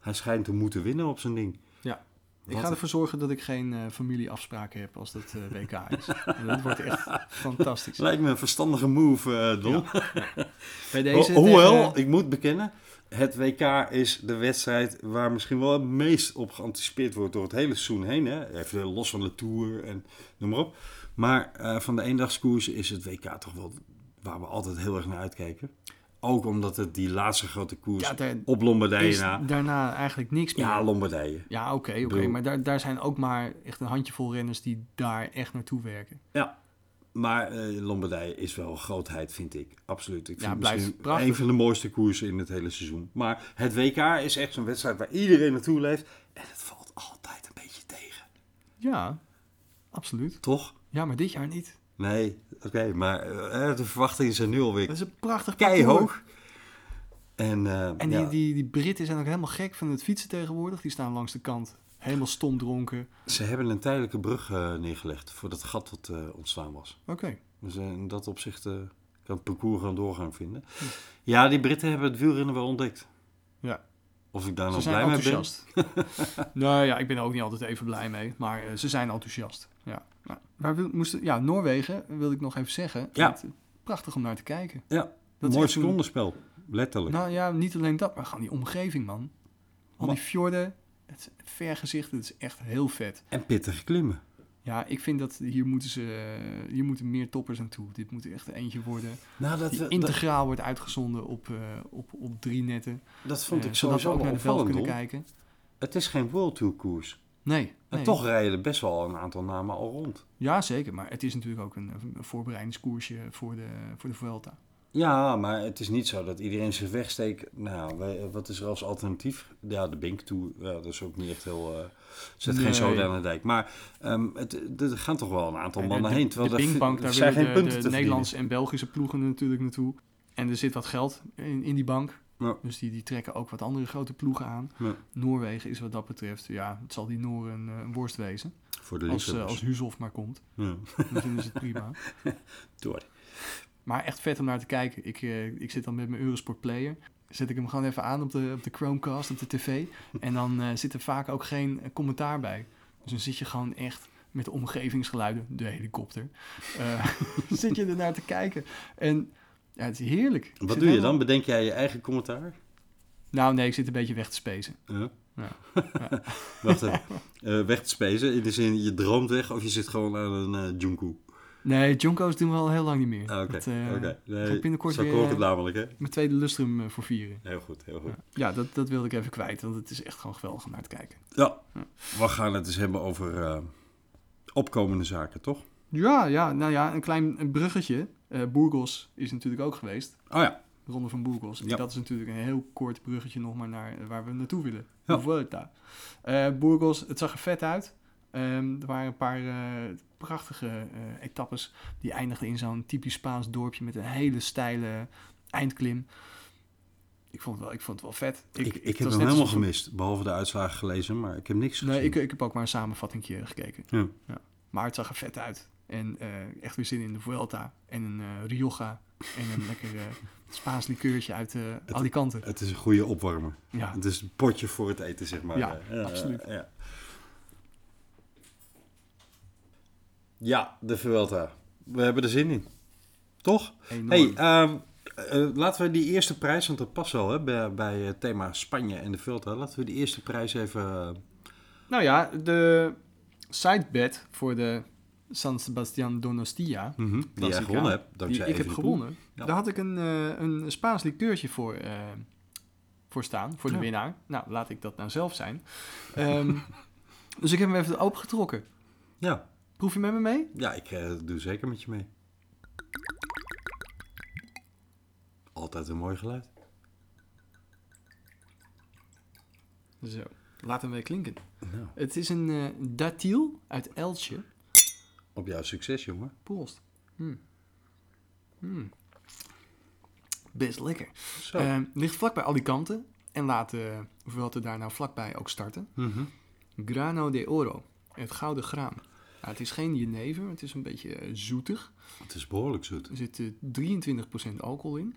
hij schijnt te moeten winnen op zijn ding. Ik Wat ga ervoor zorgen dat ik geen eh, familieafspraken heb als dat eh, WK is. [LAUGHS] Dat wordt echt fantastisch. Lijkt me een verstandige move, eh Don. [LAUGHS] Bij deze Ho- Hoewel, tegen- ik moet bekennen, het WK is de wedstrijd waar misschien wel het meest op geanticipeerd wordt door het hele seizoen heen. Hè? Even los van de Tour en noem maar op. Maar eh, van de eendagskoers is het WK toch wel waar we altijd heel erg naar uitkijken. Ook omdat het die laatste grote koers ja, daar op Lombardije na... daarna eigenlijk niks meer. Ja, Lombardije. Ja, oké, oké. Maar daar, daar zijn ook maar echt een handjevol renners die daar echt naartoe werken. Maar eh, Lombardije is wel grootheid, vind ik. Absoluut. Ik Ja, vind het blijft misschien prachtig. een van de mooiste koersen in het hele seizoen. Maar het WK is echt zo'n wedstrijd waar iedereen naartoe leeft. En het valt altijd een beetje tegen. Ja, absoluut. Toch? Ja, maar dit jaar niet. Nee, oké. maar eh, de verwachtingen zijn nu alweer Dat is een prachtig keihoog. En, eh, En die, ja, die, die Britten zijn ook helemaal gek van het fietsen tegenwoordig. Die staan langs de kant Helemaal stom dronken. Ze hebben een tijdelijke brug neergelegd voor dat gat wat ontstaan was. Oké. Dus in dat opzicht kan het parcours gewoon doorgang vinden. Ja, die Britten hebben het wielrennen wel ontdekt. Ja. Of ik daar zijn blij mee ben? enthousiast. [LAUGHS] nou ja, ik ben er ook niet altijd even blij mee. Maar ze zijn enthousiast. Waar wil, moesten, ja, Noorwegen wilde ik nog even zeggen. Ja. Het, prachtig om naar te kijken. Ja, Dat mooi secondenspel. Letterlijk. Nou ja, niet alleen dat, maar gewoon die omgeving, man. Al die fjorden, het vergezicht, het is echt heel vet. En pittig klimmen. Ja, ik vind dat hier moeten ze, hier moeten meer toppers aan toe. Dit moet echt eentje worden. Nou, dat, Die dat, integraal wordt uitgezonden op, eh, op, op drie netten. dat vond ik zodat we sowieso ook naar de veld kunnen kijken. Het is geen World Tour koers. Nee, En nee. toch rijden er best wel een aantal namen al rond. Ja, zeker. Maar het is natuurlijk ook een, een voorbereidingskoersje voor de, voor de Vuelta. Ja, maar het is niet zo dat iedereen zich wegsteekt. Nou, wat is er als alternatief? Ja, de Bink. Ja, dat is ook niet echt heel... eh zet geen zoden aan de dijk. Maar ehm, het, er gaan toch wel een aantal En mannen de, heen. de, Terwijl de Pinkbank, er daar zijn willen geen de, punten de te Nederlandse en Belgische ploegen natuurlijk naartoe. En er zit wat geld in, in die bank. Ja. Dus die, die trekken ook wat andere grote ploegen aan. Ja. Noorwegen is wat dat betreft, ja, het zal die Nooren een, eh, een worst wezen. Voor de Als, eh, als Huzhoff maar komt, Ja. dan vinden ze het prima. [LAUGHS] Door. Maar echt vet om naar te kijken. Ik, eh, ik zit dan met mijn Eurosport Player. Zet ik hem gewoon even aan op de, op de Chromecast, op de tv. En dan zit er vaak ook geen commentaar bij. Dus dan zit je gewoon echt met de omgevingsgeluiden, de helikopter, [LAUGHS] zit je er naar te kijken. En ja, het is heerlijk. Ik Wat doe je dan? Bedenk jij je eigen commentaar? Nou nee, ik zit een beetje weg te spacen. Ja. Ja. [LAUGHS] Wacht even. Eh, weg te spacen. In de zin, je droomt weg of je zit gewoon aan een uh, junku. Nee, Junko's doen we al heel lang niet meer. Ah, Oké, eh. Nee, binnenkort weer, hoor ik eh, het namelijk, hè? Mijn tweede lustrum eh, voor vieren. Heel goed, heel goed. Ja, dat, dat wilde ik even kwijt, want het is echt gewoon geweldig om naar te kijken. Ja, we gaan het eens hebben over eh, opkomende zaken, toch? Ja, ja, nou ja, een klein bruggetje. Eh Burgos is natuurlijk ook geweest. Oh ja, De Ronde van Burgos. Ja. Dat is natuurlijk een heel kort bruggetje nog maar naar waar we naartoe willen. Ja. De Vuelta. Eh, Burgos, het zag er vet uit. Ehm, er waren een paar eh, prachtige etappes die eindigden in zo'n typisch Spaans dorpje met een hele steile eindklim. Ik vond het wel, ik vond het wel vet. ik, ik, het heb hem helemaal gemist. Behalve de uitslagen gelezen, maar ik heb niks gezien. Nee, ik, ik heb ook maar een samenvattingje gekeken. Ja. Maar het zag er vet uit. En eh, echt weer zin in de Vuelta. En een eh Rioja. En een [LAUGHS] lekker eh, Spaans likeurtje uit Alicante. Het is een goede opwarmer. Ja, Het is een potje voor het eten, zeg maar. Ja, absoluut. ja. ja, de Vuelta. We hebben er zin in. Toch? enorm. Hey, ehm, eh, laten we die eerste prijs, want dat past wel hè, bij, bij het thema Spanje en de Vuelta. Laten we die eerste prijs even... Nou ja, de sidebet voor de San Sebastian Donostia. die jij gewonnen hebt, Die dankzij ik heb gewonnen. Ja. Daar had ik een, eh, een Spaans likeurtje voor, eh, voor staan. Voor de Ja. winnaar. Nou, laat ik dat nou zelf zijn. Ehm, [LAUGHS] dus ik heb hem even opengetrokken. Ja, Proef je met me mee? ja ik eh, doe zeker met je mee. Altijd een mooi geluid. Zo, laat hem weer klinken. Nou, Het is een datiel uit Eltje. Op jouw succes, jongen. Proost. Mm. Mm. Best lekker. Zo. Eh, ligt vlakbij Alicante. En laat uh, Vuelta daar nou vlakbij ook starten. Mhm. Grano de Oro. Het gouden graan. Nou, het is geen jenever. Het is een beetje eh, zoetig. Het is behoorlijk zoet. Er zit eh, 23% alcohol in.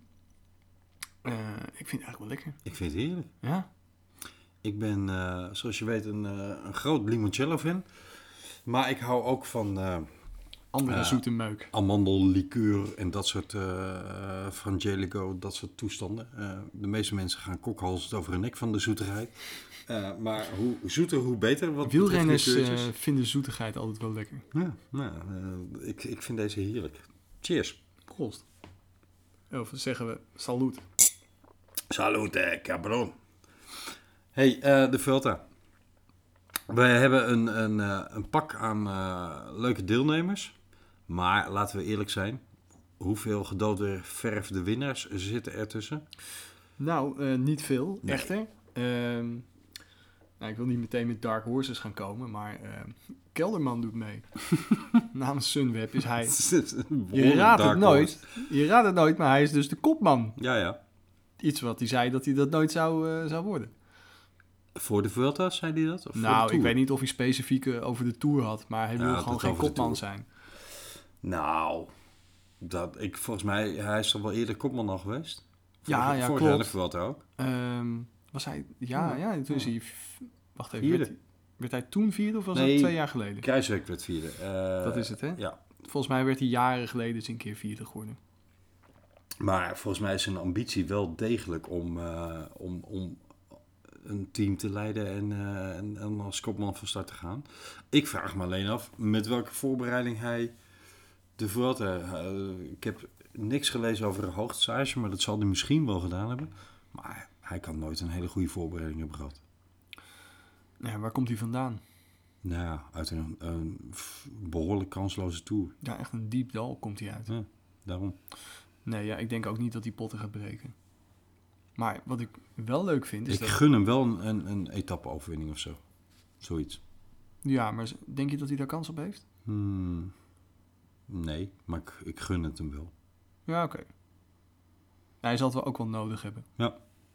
Eh, ik vind het eigenlijk wel lekker. Ik vind het heerlijk. Ja. Ik ben, eh, zoals je weet, een, eh, een groot limoncello-fan. Maar ik hou ook van eh Andere Ja. zoete meuk. amandellikeur en dat soort uh, frangelico, dat soort toestanden. Eh, de meeste mensen gaan kokhalzen over hun nek van de zoetigheid. Eh, maar hoe zoeter, hoe beter. Wat Wielrenners eh, vinden zoetigheid altijd wel lekker. Ja, nou, eh, ik, ik vind deze heerlijk. Cheers. Proost. Of zeggen we salut. Salute, cabron. Hey, eh, de Vuelta. Wij hebben een, een, eh, een pak aan eh, leuke deelnemers. Maar laten we eerlijk zijn. Hoeveel gedoodde verfde winnaars zitten er tussen? Nou, eh, niet veel, Nee. echter. Ehm, nou, ik wil niet meteen met Dark Horses gaan komen, maar ehm, Kelderman doet mee. [LAUGHS] Namens Sunweb is hij... [LAUGHS] Je raadt het nooit. Je raadt het nooit, maar hij is dus de kopman. Ja, ja. Iets wat hij zei dat hij dat nooit zou, zou worden. Voor de Vuelta zei hij dat? Of voor nou, ik weet niet of hij specifiek eh, over de Tour had, maar hij wil gewoon geen kopman zijn. Nou, dat, ik, volgens mij, hij is toch wel eerder kopman al geweest? Ja, ja, jaar klopt. de Vuelta ook. Ehm, was hij, ja, Ja. ja, toen is hij, wacht even, werd, hij- werd hij toen vierde of was Nee. dat twee jaar geleden? Kruiswijk werd vierde. Eh, Dat is het, hè? Ja, Volgens mij werd hij jaren geleden eens een keer vierde geworden. maar volgens mij is zijn ambitie wel degelijk om, eh, om, om een team te leiden en, eh, en, en als kopman van start te gaan. Ik vraag me alleen af met welke voorbereiding hij de Vuelta... eh, ik heb niks gelezen over een hoogtestage, maar dat zal hij misschien wel gedaan hebben. Maar hij kan nooit een hele goede voorbereiding hebben gehad. Ja, waar komt hij vandaan? Nou ja, uit een, behoorlijk kansloze tour. Ja, echt een diep dal komt hij uit. Ja, daarom. Nee, ja, ik denk ook niet dat hij potten gaat breken. Maar wat ik wel leuk vind is Ik dat... gun hem wel een, een, een etappe-overwinning of zo. Zoiets. Ja, maar denk je dat hij daar kans op heeft? Hmm, nee, maar ik, ik gun het hem wel. Ja, oké. Ja, hij zal het wel ook wel nodig hebben.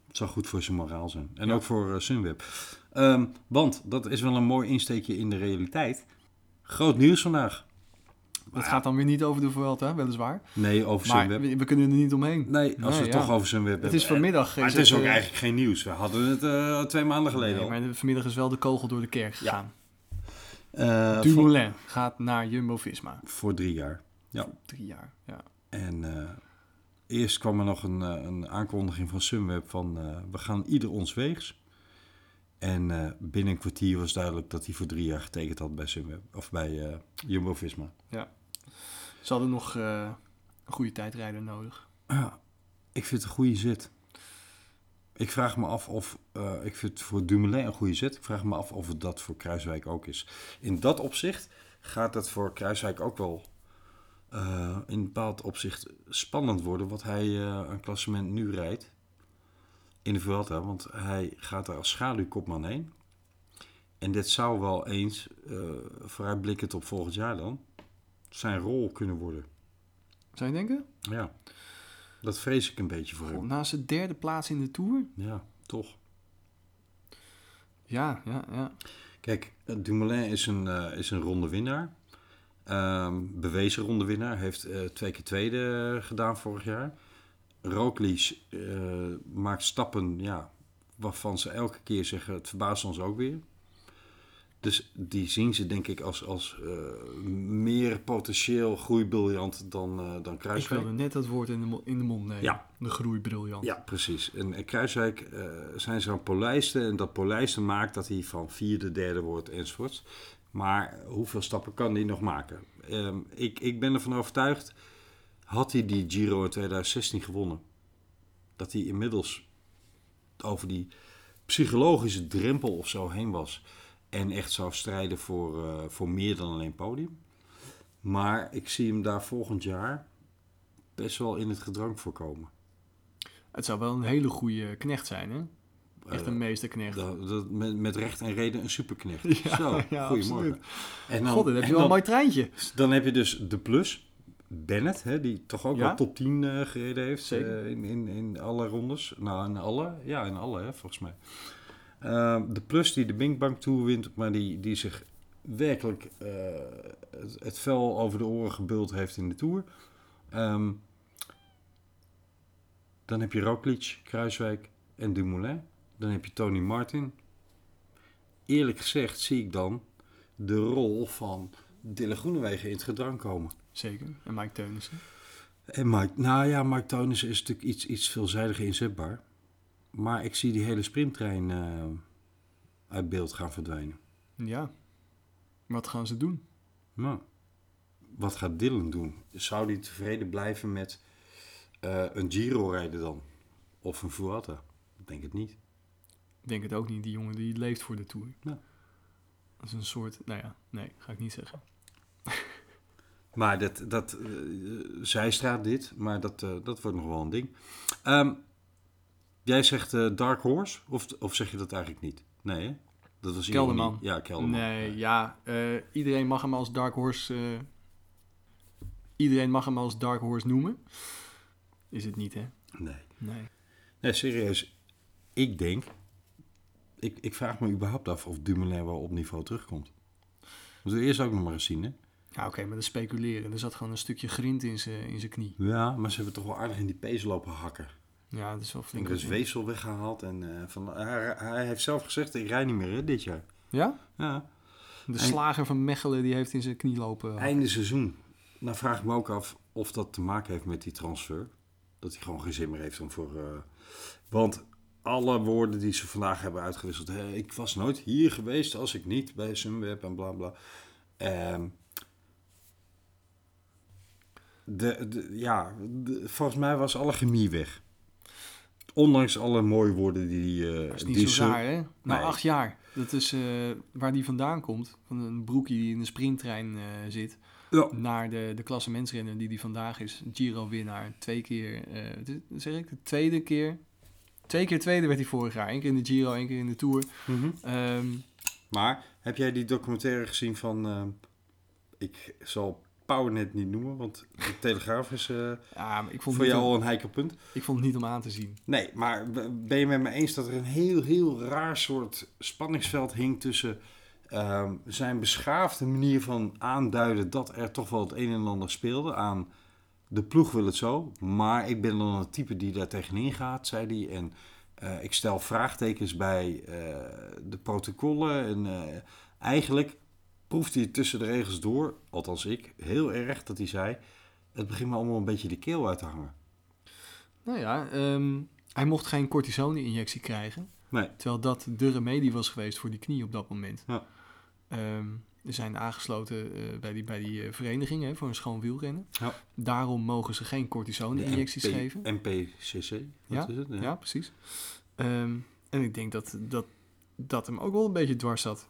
Het zou goed voor zijn moraal zijn. En Ja. ook voor eh, Sunweb. Ehm, want dat is wel een mooi insteekje in de realiteit. Groot nieuws vandaag. Het gaat dan weer niet over de Vuelta, weliswaar. Nee, over Sunweb. we, we kunnen er niet omheen. Nee, als we het ja. toch over Sunweb hebben. Het is vanmiddag. Maar het is ook eigenlijk geen nieuws. We hadden het eh, twee maanden geleden Nee, al. maar vanmiddag is wel de kogel door de kerk gegaan. Eh, voor, Dumoulin gaat naar Jumbo-Visma. voor drie jaar. Ja. Drie jaar, ja. En eh, eerst kwam er nog een, eh, een aankondiging van Sunweb van eh, we gaan ieder ons weegs. En eh, binnen een kwartier was duidelijk dat hij voor drie jaar getekend had bij Sunweb of bij eh, Jumbo-Visma. Ze hadden nog eh, een goede tijdrijder nodig. Ja, ik vind het een goede zit. Ik vraag me af of, eh, ik vind voor Dumoulin een goede zit. Ik vraag me af of het dat voor Kruiswijk ook is. In dat opzicht gaat het voor Kruiswijk ook wel eh, in een bepaald opzicht spannend worden. Wat hij een klassement nu rijdt in de Vuelta. Want hij gaat er als schaduwkopman heen. En dit zou wel eens, vooruitblikkend op volgend jaar dan, zijn rol kunnen worden. Zou je denken? Ja, dat vrees ik een beetje voor hem. naast de derde plaats in de Tour? Ja, toch. Ja, ja, ja. Kijk, eh, Dumoulin is een, eh, is een ronde winnaar. Ehm, bewezen ronde winnaar. Heeft eh, twee keer tweede gedaan vorig jaar. Roglic maakt stappen ja, waarvan ze elke keer zeggen... het verbaast ons ook weer. Dus die zien ze denk ik als, als eh, meer potentieel groeibriljant dan, eh dan Ik Kruiswijk. wilde net dat woord in de, in de mond nemen. Ja. De groeibriljant. Ja, precies. En in Kruiswijk eh, zijn ze aan polijsten. En dat polijsten maakt dat hij van vierde, derde wordt enzovoorts. Maar hoeveel stappen kan hij nog maken? Ehm, ik, ik ben ervan overtuigd, had hij die Giro in 2016 gewonnen, dat hij inmiddels over die psychologische drempel of zo heen was. En echt zou strijden voor, eh, voor meer dan alleen podium. Maar ik zie hem daar volgend jaar best wel in het gedrang voorkomen. Het zou wel een hele goede knecht zijn, hè? Echt Eh, een meesterknecht. Dat, dat, met, met recht en reden een superknecht. [LAUGHS] Ja, Zo, ja, goedemorgen. En God, dan heb je wel een mooi treintje. dan heb je dus de plus, Bennett, hè, die toch ook Ja. wel top 10 eh, gereden heeft eh, in, in, in alle rondes. Nou, in alle, ja, in alle, hè, volgens mij. Eh, de plus die de Binkbank Tour wint, maar die, die zich werkelijk eh, het, het vel over de oren gebuld heeft in de Tour. Ehm, dan heb je Roglic, Kruiswijk en Dumoulin. Dan heb je Tony Martin. Eerlijk gezegd zie ik dan de rol van Dille Groenewegen in het gedrang komen. Zeker. En Mike Teunissen. En Mike, nou ja, Mike Teunissen is natuurlijk iets, iets veelzijdiger inzetbaar. Maar ik zie die hele sprinttrein eh, uit beeld gaan verdwijnen. Ja. Wat gaan ze doen? Nou, wat gaat Dylan doen? Zou hij tevreden blijven met eh, een Giro rijden dan? Of een Vuelta? Ik denk het niet. Ik denk het ook niet. Die jongen die leeft voor de Tour. Ja. Dat is een soort... Nou ja, nee, ga ik niet zeggen. [LAUGHS] Maar dat, dat eh, zijstraat dit, maar dat, dat wordt nog wel een ding. Ehm, jij zegt eh, Dark Horse, of, of zeg je dat eigenlijk niet? Nee, hè? Dat was Kelderman. Ja, Kelderman. Nee, ja. eh, iedereen mag hem als Dark Horse... eh, iedereen mag hem als Dark Horse noemen. Is het niet, hè? Nee. Nee. Nee, serieus. Ik denk, ik, ik vraag me überhaupt af of Dumoulin wel op niveau terugkomt. Moeten we eerst ook nog maar eens zien, hè? Ja, oké, maar dat speculeren. Er zat gewoon een stukje grind in zijn in zijn knie. Ja, maar ze hebben toch wel aardig in die pees lopen hakken. Ja, dat is wel Ik flink. heb dus weefsel weggehaald en eh, van, hij, hij heeft zelf gezegd, ik rij niet meer hè, dit jaar. Ja? Ja, De slager van Mechelen die heeft in zijn knie lopen. einde seizoen. Nou vraag ik me ook af of dat te maken heeft met die transfer. Dat hij gewoon geen zin meer heeft om voor... eh, want alle woorden die ze vandaag hebben uitgewisseld. hè, ik was nooit hier geweest als ik niet bij Sunweb en bla bla. Ehm, de, de, ja, de- volgens mij was alle chemie weg. Ondanks alle mooie woorden die... eh Dat is niet die zo raar, hè? Na Nee. acht jaar. Dat is eh, waar die vandaan komt. Van een broekie die in de sprinttrein eh, zit. Ja. Naar de, de klassementsrenner die die vandaag is. Giro-winnaar. Twee keer, zeg ik? De tweede keer. Twee keer tweede werd hij vorig jaar. Eén keer in de Giro, één keer in de Tour. Mhm. Ehm, Maar heb jij die documentaire gezien van... ik zal Powernet niet noemen, want de Telegraaf is eh, ja, maar ik vond, voor jou al een heikel punt. ik vond het niet om aan te zien. Nee, maar ben je met me eens dat er een heel, heel raar soort spanningsveld hing tussen ehm, zijn beschaafde manier van aanduiden dat er toch wel het een en ander speelde aan de ploeg wil het zo, maar ik ben dan een type die daar tegenin gaat, zei hij. En eh, ik stel vraagtekens bij eh, de protocollen en eigenlijk proeft hij tussen de regels door, althans ik, heel erg dat hij zei, het begint me allemaal een beetje de keel uit te hangen. Nou ja, ehm, hij mocht geen cortisone-injectie krijgen. Nee. Terwijl dat de remedie was geweest voor die knie op dat moment. Ja. Ehm, er zijn aangesloten eh, bij die, bij die eh, vereniging hè, voor een schoon wielrennen. Ja. Daarom mogen ze geen cortisone-injecties geven. MPCC, wat is het? Ja, precies. Ehm, en ik denk dat, dat dat hem ook wel een beetje dwars zat.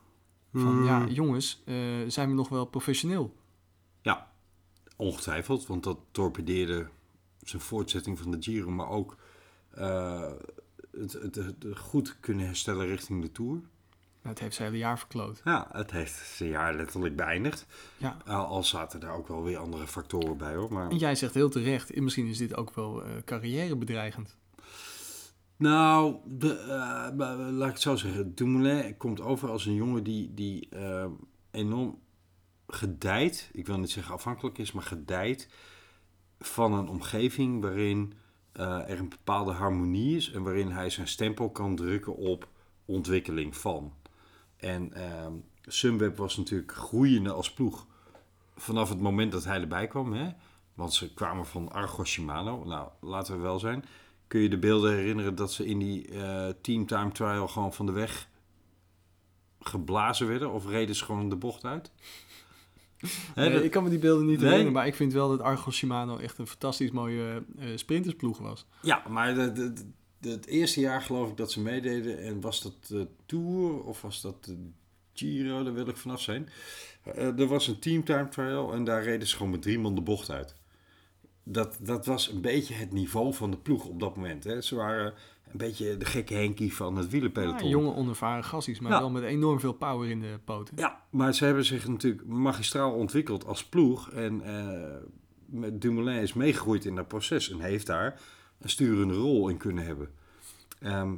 Van Hmm. ja, jongens, eh, zijn we nog wel professioneel? Ja, ongetwijfeld, want dat torpedeerde zijn voortzetting van de Giro, maar ook eh, het, het, het goed kunnen herstellen richting de Tour. Het heeft zijn hele jaar verkloot. Ja, het heeft zijn jaar letterlijk beëindigd. Ja. Uh, al zaten daar ook wel weer andere factoren bij hoor. Maar... En jij zegt heel terecht, en misschien is dit ook wel eh carrièrebedreigend. Nou, de, eh, laat ik het zo zeggen. Dumoulin komt over als een jongen die, die eh, enorm gedijt. Ik wil niet zeggen afhankelijk is, maar gedijt van een omgeving waarin eh, er een bepaalde harmonie is en waarin hij zijn stempel kan drukken op ontwikkeling van. En ehm Sunweb was natuurlijk groeiende als ploeg vanaf het moment dat hij erbij kwam. Hè? Want ze kwamen van Argo Shimano. Nou, laten we wel zijn. Kun je de beelden herinneren dat ze in die eh team time trial gewoon van de weg geblazen werden? Of reden ze gewoon de bocht uit? [LAUGHS] Nee, dat- ik kan me die beelden niet Nee. herinneren, maar ik vind wel dat Argos Shimano echt een fantastisch mooie eh, sprintersploeg was. Ja, maar de, de, de- het eerste jaar geloof ik dat ze meededen. En was dat de Tour of was dat de Giro? Daar wil ik vanaf zijn. Eh, er was een team time trial en daar reden ze gewoon met drie man de bocht uit. Dat, dat was een beetje het niveau van de ploeg op dat moment. Hè. Ze waren een beetje de gekke Henkie van het Ja, wielerpeloton. jonge, onervaren gassies, maar Ja. wel met enorm veel power in de poten. Ja, maar ze hebben zich natuurlijk magistraal ontwikkeld als ploeg. En eh, Dumoulin is meegegroeid in dat proces en heeft daar een sturende rol in kunnen hebben. Ehm,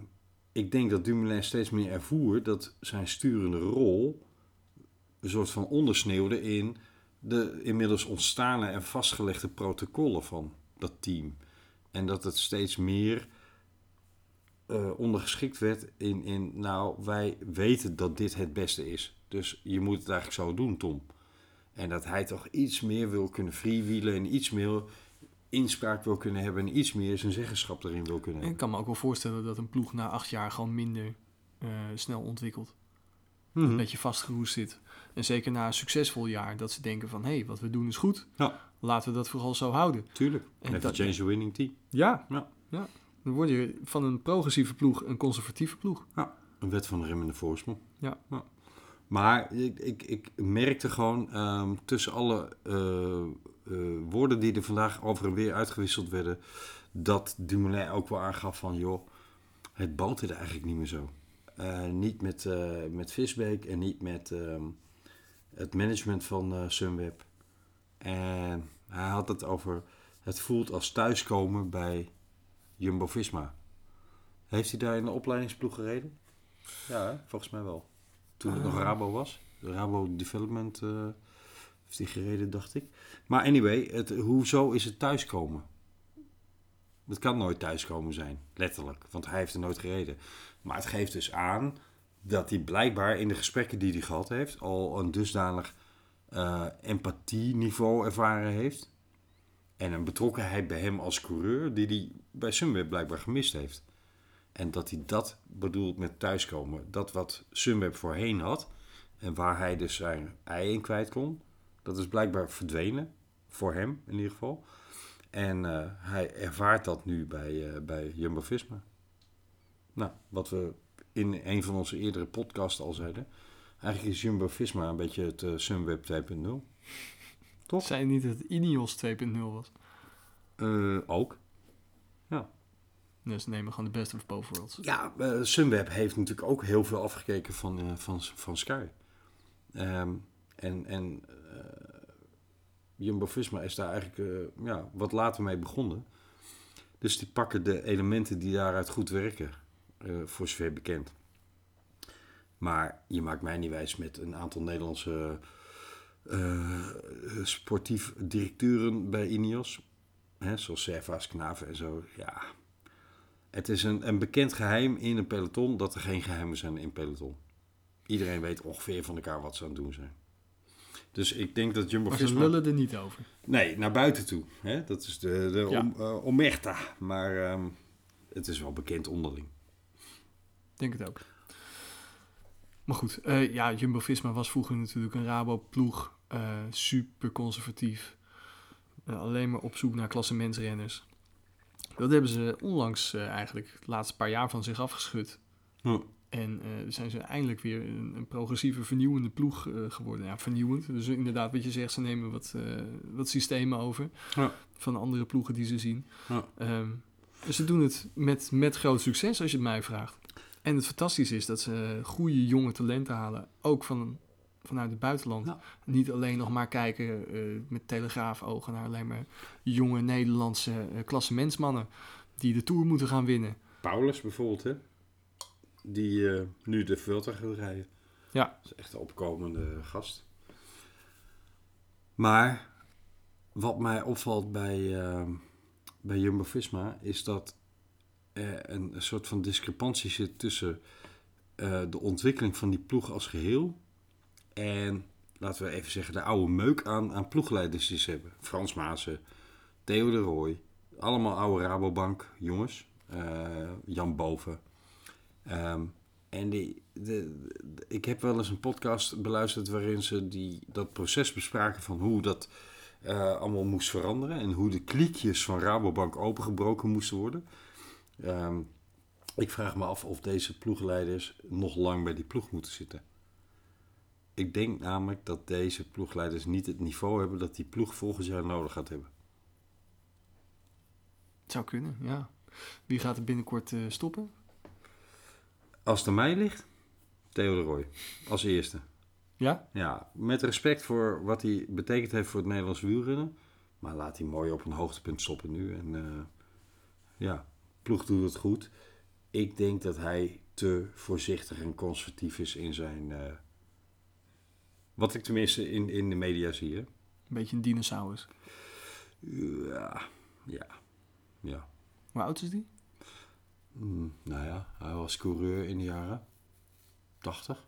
ik denk dat Dumoulin steeds meer ervoer dat zijn sturende rol een soort van ondersneeuwde in de inmiddels ontstane en vastgelegde protocollen van dat team. En dat het steeds meer eh, ondergeschikt werd in, in, nou, wij weten dat dit het beste is. Dus je moet het eigenlijk zo doen, Tom. En dat hij toch iets meer wil kunnen freewheelen en iets meer inspraak wil kunnen hebben en iets meer zijn zeggenschap erin wil kunnen En ik hebben. kan me ook wel voorstellen dat een ploeg na acht jaar gewoon minder eh, snel ontwikkelt. Mhm. Een beetje vastgeroest zit. En zeker na een succesvol jaar, dat ze denken van... hé, hey, wat we doen is goed. Ja. Laten we dat vooral zo houden. Tuurlijk. En Never dat- change the winning team. Ja. Ja. ja. Dan word je van een progressieve ploeg een conservatieve ploeg. Een wet van de remmende voorsprong. Ja. Maar ik, ik, ik merkte gewoon ehm, tussen alle eh, eh, woorden die er vandaag over en weer uitgewisseld werden, dat Dumoulin ook wel aangaf van, joh, het boterde eigenlijk niet meer zo. Eh, niet met, met Visbeek en niet met ehm, het management van eh, Sunweb. En hij had het over, het voelt als thuiskomen bij Jumbo-Visma. Heeft hij daar in de opleidingsploeg gereden? Ja, hè? volgens mij wel. Toen het nog Ah. Rabo was. De Rabo Development eh heeft hij gereden, dacht ik. Maar anyway, het, hoezo is het thuiskomen? Het kan nooit thuiskomen zijn, letterlijk. Want hij heeft er nooit gereden. Maar het geeft dus aan dat hij blijkbaar in de gesprekken die hij gehad heeft... al een dusdanig eh empathieniveau ervaren heeft. En een betrokkenheid bij hem als coureur... die hij bij Sunweb blijkbaar gemist heeft. En dat hij dat bedoelt met thuiskomen. Dat wat Sunweb voorheen had... en waar hij dus zijn ei in kwijt kon... dat is blijkbaar verdwenen. Voor hem in ieder geval. En eh, hij ervaart dat nu bij, eh, bij Jumbo-Visma. Nou, wat we in een van onze eerdere podcasts al zeiden. Eigenlijk is Jumbo-Visma een beetje het eh, Sunweb 2.0. Toch? Zei niet dat het Ineos 2.0 was? Eh, ook. Dus ze nemen gewoon de best of both worlds. Ja, eh, Sunweb heeft natuurlijk ook heel veel afgekeken van, van, van Sky. Ehm, en en Jumbo-Visma is daar eigenlijk ja, wat later mee begonnen. Dus die pakken de elementen die daaruit goed werken, voor zover bekend. Maar je maakt mij niet wijs met een aantal Nederlandse eh, sportief directeuren bij Ineos. Hè, zoals Servaas, Knaven en zo. Ja, het is een, een bekend geheim in een peloton dat er geen geheimen zijn in peloton. Iedereen weet ongeveer van elkaar wat ze aan het doen zijn. Dus ik denk dat Maar ze lullen er niet over. Nee, naar buiten toe. Hè? Dat is de, de Ja. om, eh, omerta. Maar ehm, het is wel bekend onderling. Denk het ook. Maar goed, eh, ja, Jumbo-Visma was vroeger natuurlijk een Rabo-ploeg. eh, super conservatief. Eh, alleen maar op zoek naar klassementsrenners. Dat hebben ze onlangs eigenlijk de laatste paar jaar van zich afgeschud. Ja. En zijn ze eindelijk weer een, een progressieve, vernieuwende ploeg geworden. Ja, vernieuwend. Dus inderdaad, wat je zegt, ze nemen wat, wat systemen over Ja. van andere ploegen die ze zien. Ja. Ehm, dus ze doen het met, met groot succes, als je het mij vraagt. En het fantastische is dat ze goede jonge talenten halen, ook van, vanuit het buitenland. Ja. Niet alleen nog maar kijken eh, met telegraafogen naar alleen maar jonge Nederlandse eh klassementsmannen die de Tour moeten gaan winnen. Paulus bijvoorbeeld, hè? Die eh, nu de Vuelta gaat rijden. Ja. Dat is echt een opkomende gast. Maar wat mij opvalt bij, bij Jumbo-Visma is dat een, een soort van discrepantie zit tussen eh, de ontwikkeling van die ploeg als geheel en, laten we even zeggen, de oude meuk aan, aan ploegleiders die ze hebben. Frans Maassen, Theo de Rooij, allemaal oude Rabobank jongens. Eh, Jan Boven. Ehm, en die, de, ik heb wel eens een podcast beluisterd waarin ze die, dat proces bespraken van hoe dat eh, allemaal moest veranderen. En hoe de kliekjes van Rabobank opengebroken moesten worden. Ehm, ik vraag me af of deze ploegleiders nog lang bij die ploeg moeten zitten. Ik denk namelijk dat deze ploegleiders niet het niveau hebben dat die ploeg volgend jaar nodig gaat hebben. Het zou kunnen, ja. Wie gaat er binnenkort eh, stoppen? Als het aan mij ligt, Theo de Rooij. Als eerste. Ja? Ja, met respect voor wat hij betekend heeft voor het Nederlands wielrennen. Maar laat hij mooi op een hoogtepunt stoppen nu. En eh, ja, ploeg doet het goed. Ik denk dat hij te voorzichtig en conservatief is in zijn... eh, wat ik tenminste in, in de media zie. Hè. Een beetje een dinosaurus. Ja, ja, ja. Hoe oud is die? Mm, nou ja, hij was coureur in de jaren 80,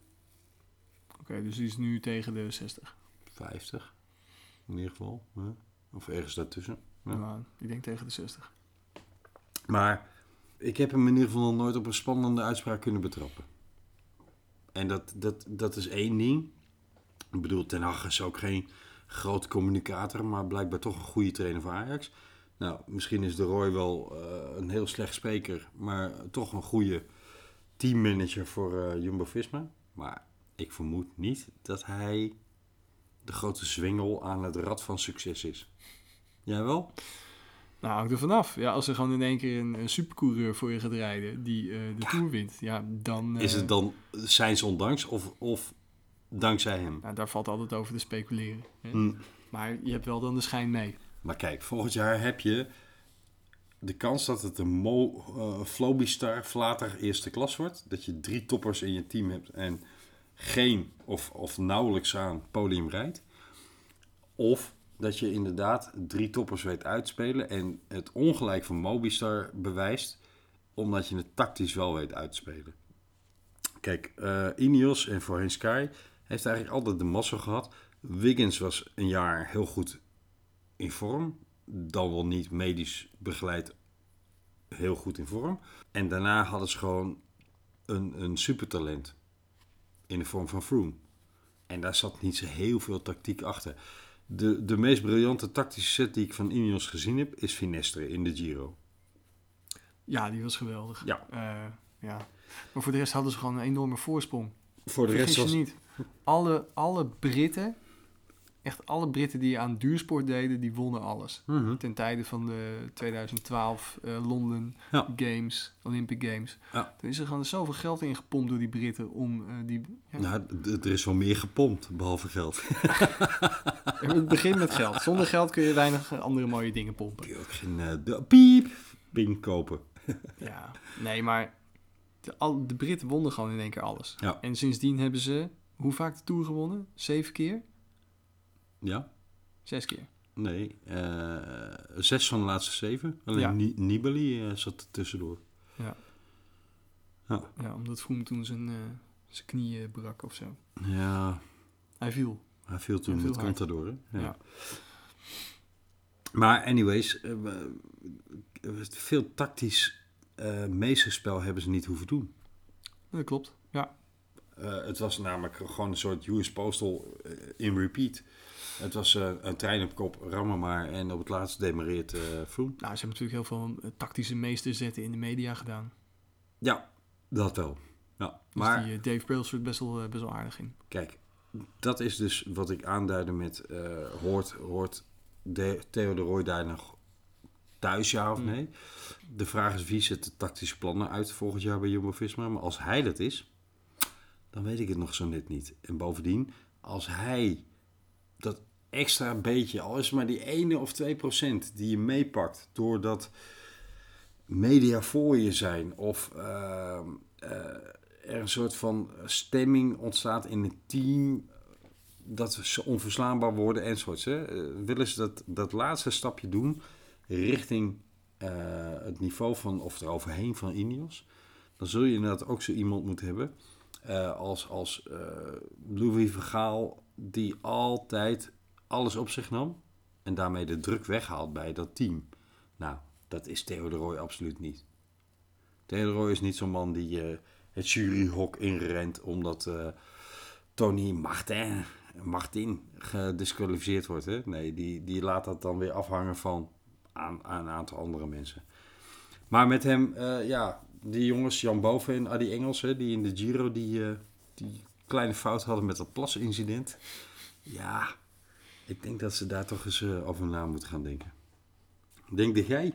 Oké, dus die is nu tegen de 60. 50 in ieder geval. hè. Of ergens daartussen. Ja. Nou, ik denk tegen de 60. Maar ik heb hem in ieder geval nog nooit op een spannende uitspraak kunnen betrappen. En dat, dat, dat is één ding. Ik bedoel, Ten Hag is ook geen groot communicator, maar blijkbaar toch een goede trainer voor Ajax. Nou, misschien is de Roy wel eh, een heel slecht spreker, maar toch een goede teammanager voor eh, Jumbo-Visma. Maar ik vermoed niet dat hij de grote zwengel aan het rad van succes is. Jij wel? Nou, hangt er vanaf. Ja, als er gewoon in één keer een, een supercoureur voor je gaat rijden die eh, de Tour wint, ja, dan... Is eh, het dan zijns ondanks of, of dankzij hem? Nou, daar valt altijd over te speculeren. Hè? Hm. Maar je hebt wel dan de schijn mee. Maar kijk, volgend jaar heb je de kans dat het een Mo, uh, Flowbistar Vlater eerste klas wordt. Dat je drie toppers in je team hebt en geen of, of nauwelijks aan podium rijdt. Of dat je inderdaad drie toppers weet uitspelen en het ongelijk van Mobistar bewijst, omdat je het tactisch wel weet uitspelen. Kijk, uh, Ineos en voorheen Sky heeft eigenlijk altijd de massa gehad. Wiggins was een jaar heel goed in vorm. Dan wel niet medisch begeleid heel goed in vorm. En daarna hadden ze gewoon een, een supertalent in de vorm van Froome. En daar zat niet zo heel veel tactiek achter. De, de meest briljante tactische set die ik van Ineos gezien heb, is Finestre in de Giro. Ja, die was geweldig. Ja. Uh, ja. Maar voor de rest hadden ze gewoon een enorme voorsprong. Voor de rest was... niet. Alle, alle Britten, echt alle Britten die aan duursport deden, die wonnen alles. Mhm. Ten tijde van de 2012 uh, London Ja. Games, Olympic Games. Ja. Er is er gewoon zoveel geld in gepompt door die Britten om uh, die... Ja, Nou, er is wel meer gepompt, behalve geld. [LAUGHS] [LAUGHS] Het begint met geld. Zonder geld kun je weinig andere mooie dingen pompen. Kun je ook geen eh, de, piep ping kopen. [LAUGHS] Ja, nee, maar de, al, de Britten wonnen gewoon in één keer alles. Ja. En sindsdien hebben ze, hoe vaak de Tour gewonnen? Zeven keer? Ja? Zes keer. Nee, eh, zes van de laatste zeven. Alleen Ja. Ni- Nibali eh, zat er tussendoor. Ja. Ja. Ja, omdat Froome toen zijn, eh, zijn knieën brak of zo. Ja, Hij viel. hij viel toen Hij viel met hard. Contador. Hè? Ja. Ja. Maar anyways, veel tactisch meesterspel hebben ze niet hoeven doen. Dat klopt. Ja. Het was namelijk gewoon een soort US Postal in repeat. Het was eh, een trein op kop, rammen maar. En op het laatst demareert eh Froome. Nou, ze hebben natuurlijk heel veel eh, tactische meesterzetten in de media gedaan. Ja, dat wel. Ja, Dus maar die Dave Brailsford best wel, best wel aardig in. kijk, dat is dus wat ik aanduidde met... hoort hoort de, Theo de Roy daar nog thuis, ja of Mm. nee? De vraag is wie zet de tactische plannen uit volgend jaar bij Jumbo-Visma. Maar als hij dat is, dan weet ik het nog zo net niet. En bovendien, als hij dat extra beetje, al is maar die 1 of 2 procent die je meepakt doordat media voor je zijn of ehm, eh, er een soort van stemming ontstaat in het team dat ze onverslaanbaar worden enzovoorts. Hè. Eh, willen ze dat, dat laatste stapje doen richting eh, het niveau van, of er overheen van Ineos, dan zul je inderdaad ook zo iemand moeten hebben als, als Louis Vergaal, die altijd alles op zich nam en daarmee de druk weghaalt bij dat team. Nou, dat is Theo de Roy absoluut niet. Theo de Roy is niet zo'n man die eh, het juryhok inrent omdat eh, Tony Martin, Martin gedisqualificeerd wordt. Hè? Nee, die, die laat dat dan weer afhangen van aan, een aantal andere mensen. Maar met hem, eh, ja, die jongens, Jan Boven en Adi Engels, die in de Giro die, die kleine fout hadden met dat plasincident. Ja, ik denk dat ze daar toch eens eh, over na moeten gaan denken. Denk dat jij?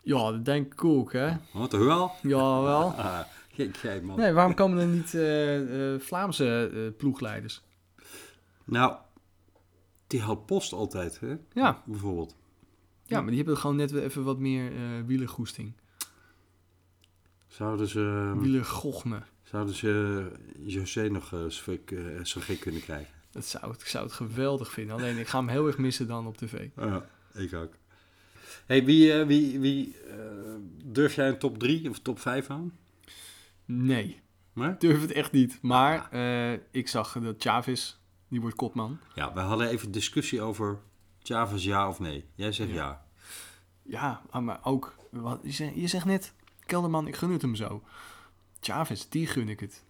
Ja, dat denk ik ook, hè? Oh, toch wel? Ja, wel. [LAUGHS] Ah, gek jij man. Nee, waarom komen er niet eh, eh, Vlaamse ploegleiders? Nou, die houdt post altijd, hè? Ja. Bijvoorbeeld. Ja, maar die hebben gewoon net even wat meer wielergoesting. Zouden ze, Wielergochme. zouden ze José nog zo gek kunnen krijgen? Dat zou, ik zou het geweldig vinden. Alleen ik ga hem heel erg missen dan op tv. Ja, ik ook. Hey, wie, eh, wie, wie eh, durf jij een top 3 of top 5 aan? Nee, Maar? ik durf het echt niet. Maar eh, ik zag dat Chavis, die wordt kopman. Ja, we hadden even discussie over Chavez ja of nee. Jij zegt ja. Ja. Ja, ah, maar ook, wat, je, zegt, je zegt net, Kelderman, ik gun het hem zo. Chavis, die gun ik het.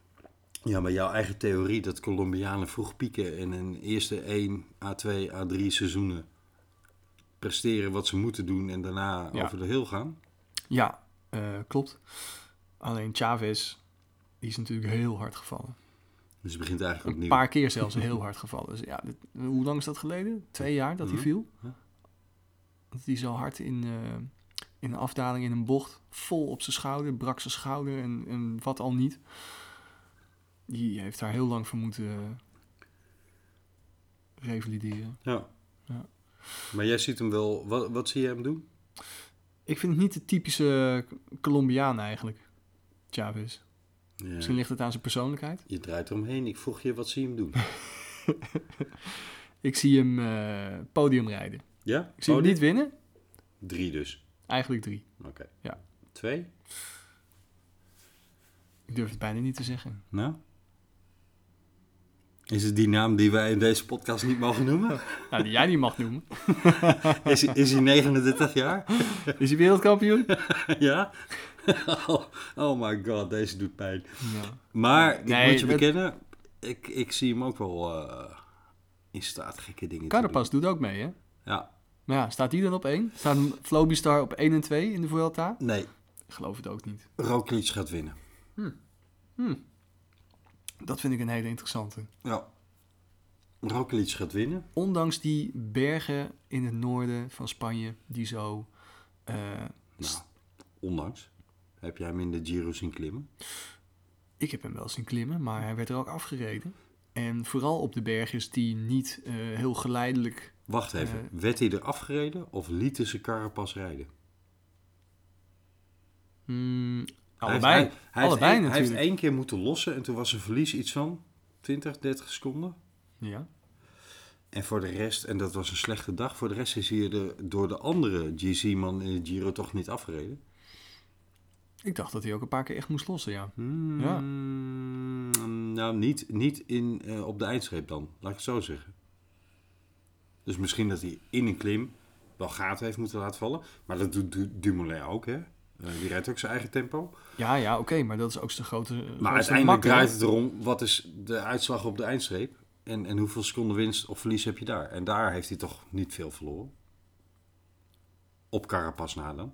Ja, maar jouw eigen theorie dat Colombianen vroeg pieken en in eerste 1 A2, A3 seizoenen presteren wat ze moeten doen en daarna Ja. over de heel gaan. Ja, eh, klopt. Alleen Chavez, die is natuurlijk heel hard gevallen. Dus het begint eigenlijk Een opnieuw. paar keer zelfs heel hard gevallen. Dus ja, dit- hoe lang is dat geleden? Twee jaar dat Mhm. hij viel? Ja. Dat hij zo hard in, eh, in een afdaling in een bocht, vol op zijn schouder, brak zijn schouder en, en wat al niet. Die heeft daar heel lang voor moeten eh, revalideren. Ja. Ja. Maar jij ziet hem wel, wat, wat zie je hem doen? Ik vind het niet de typische Colombiaan eigenlijk, Chavez. Ja. Misschien ligt het aan zijn persoonlijkheid. Je draait eromheen. Ik vroeg je wat zie je hem doen. [LAUGHS] Ik zie hem eh, podium rijden. Ja? Ik zie hem niet winnen. Drie dus. Eigenlijk drie. Oké. Ja. Twee? Ik durf het bijna niet te zeggen. Nou? Is het die naam die wij in deze podcast niet mogen noemen? [LAUGHS] Nou, die jij niet mag noemen. [LAUGHS] Is, is hij 39 jaar? Is hij wereldkampioen? [LAUGHS] ja? Oh, oh my god, deze doet pijn. Ja. Maar ik Nee, moet je bekennen, ik, ik zie hem ook wel eh, in staat gekke dingen Carapaz doet ook mee, hè? Ja, Maar ja, staat die dan op één? Staat Flobistar op 1 en 2 in de Vuelta? nee, Ik geloof het ook niet. Roglic gaat winnen. Dat vind ik een hele interessante. Ja. Roglic gaat winnen. Ondanks die bergen in het noorden van Spanje, die zo... eh, Nou, ondanks. Heb jij hem in de Giro zien klimmen? ik heb hem wel zien klimmen, maar hij werd er ook afgereden. En vooral op de bergjes die niet eh, heel geleidelijk... Wacht even, Eh. werd hij er afgereden of lieten ze Carapaz rijden? Mm, allebei. hij, hij allebei heeft, één- hij heeft natuurlijk. één keer moeten lossen en toen was zijn verlies iets van 20, 30 seconden. Ja. En voor de rest, en dat was een slechte dag, voor de rest is hij er door de andere GC-man in de Giro toch niet afgereden. Ik dacht dat hij ook een paar keer echt moest lossen, ja. Ja. Nou, niet, niet in, eh, op de eindstreep dan, laat ik het zo zeggen. Dus misschien dat hij in een klim wel gaten heeft moeten laten vallen. Maar dat doet Du- Dumoulin ook, hè? Eh, die rijdt ook zijn eigen tempo. Ja, ja, oké, maar dat is ook de grote. Maar uiteindelijk draait het erom, wat is de uitslag op de eindstreep? En, en hoeveel seconden winst of verlies heb je daar? En daar heeft hij toch niet veel verloren. Op Carapaz na dan.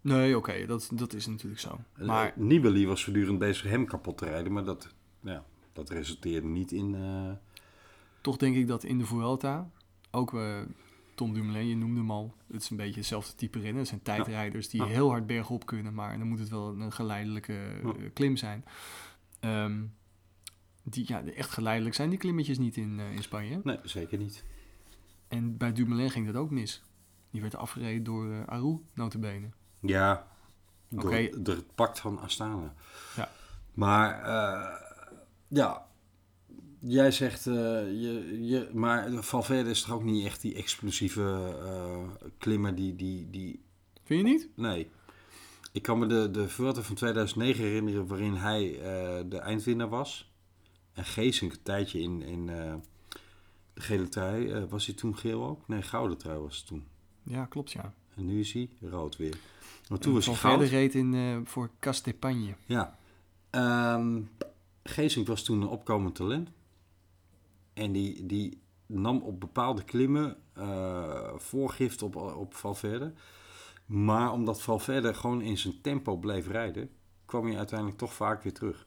Nee, oké, dat, dat is natuurlijk zo. Maar... Maar Nibali was voortdurend bezig hem kapot te rijden. Maar dat, ja, dat resulteerde niet in... eh, toch denk ik dat in de Vuelta ook eh, Tom Dumoulin, je noemde hem al, het is een beetje hetzelfde type rennen. Het zijn tijdrijders die heel hard bergop kunnen, maar dan moet het wel een geleidelijke eh, klim zijn. Ehm, die, ja, echt geleidelijk zijn die klimmetjes niet in, eh, in Spanje. Nee, zeker niet. En bij Dumoulin ging dat ook mis. Die werd afgereden door uh, Aru, notabene. Ja, door, Oké. door het pact van Astana. Ja. Maar eh, ja, jij zegt, eh, je, je, maar Valverde is toch ook niet echt die explosieve eh, klimmer die, die, die... Vind je niet? Nee. Ik kan me de, de Vuelta van 2009 herinneren waarin hij eh, de eindwinnaar was. En Geesink een tijdje in, in de gele trui. was hij toen geel ook? Nee, gouden trui was het toen. Ja, klopt ja. En nu is hij rood weer. Maar toen En was hij Valverde goud. reed in, voor Castepagne. Ja. Ehm Geesink was toen een opkomend talent. En die, die nam op bepaalde klimmen eh, voorgift op, op Valverde. Maar omdat Valverde gewoon in zijn tempo bleef rijden, kwam hij uiteindelijk toch vaak weer terug.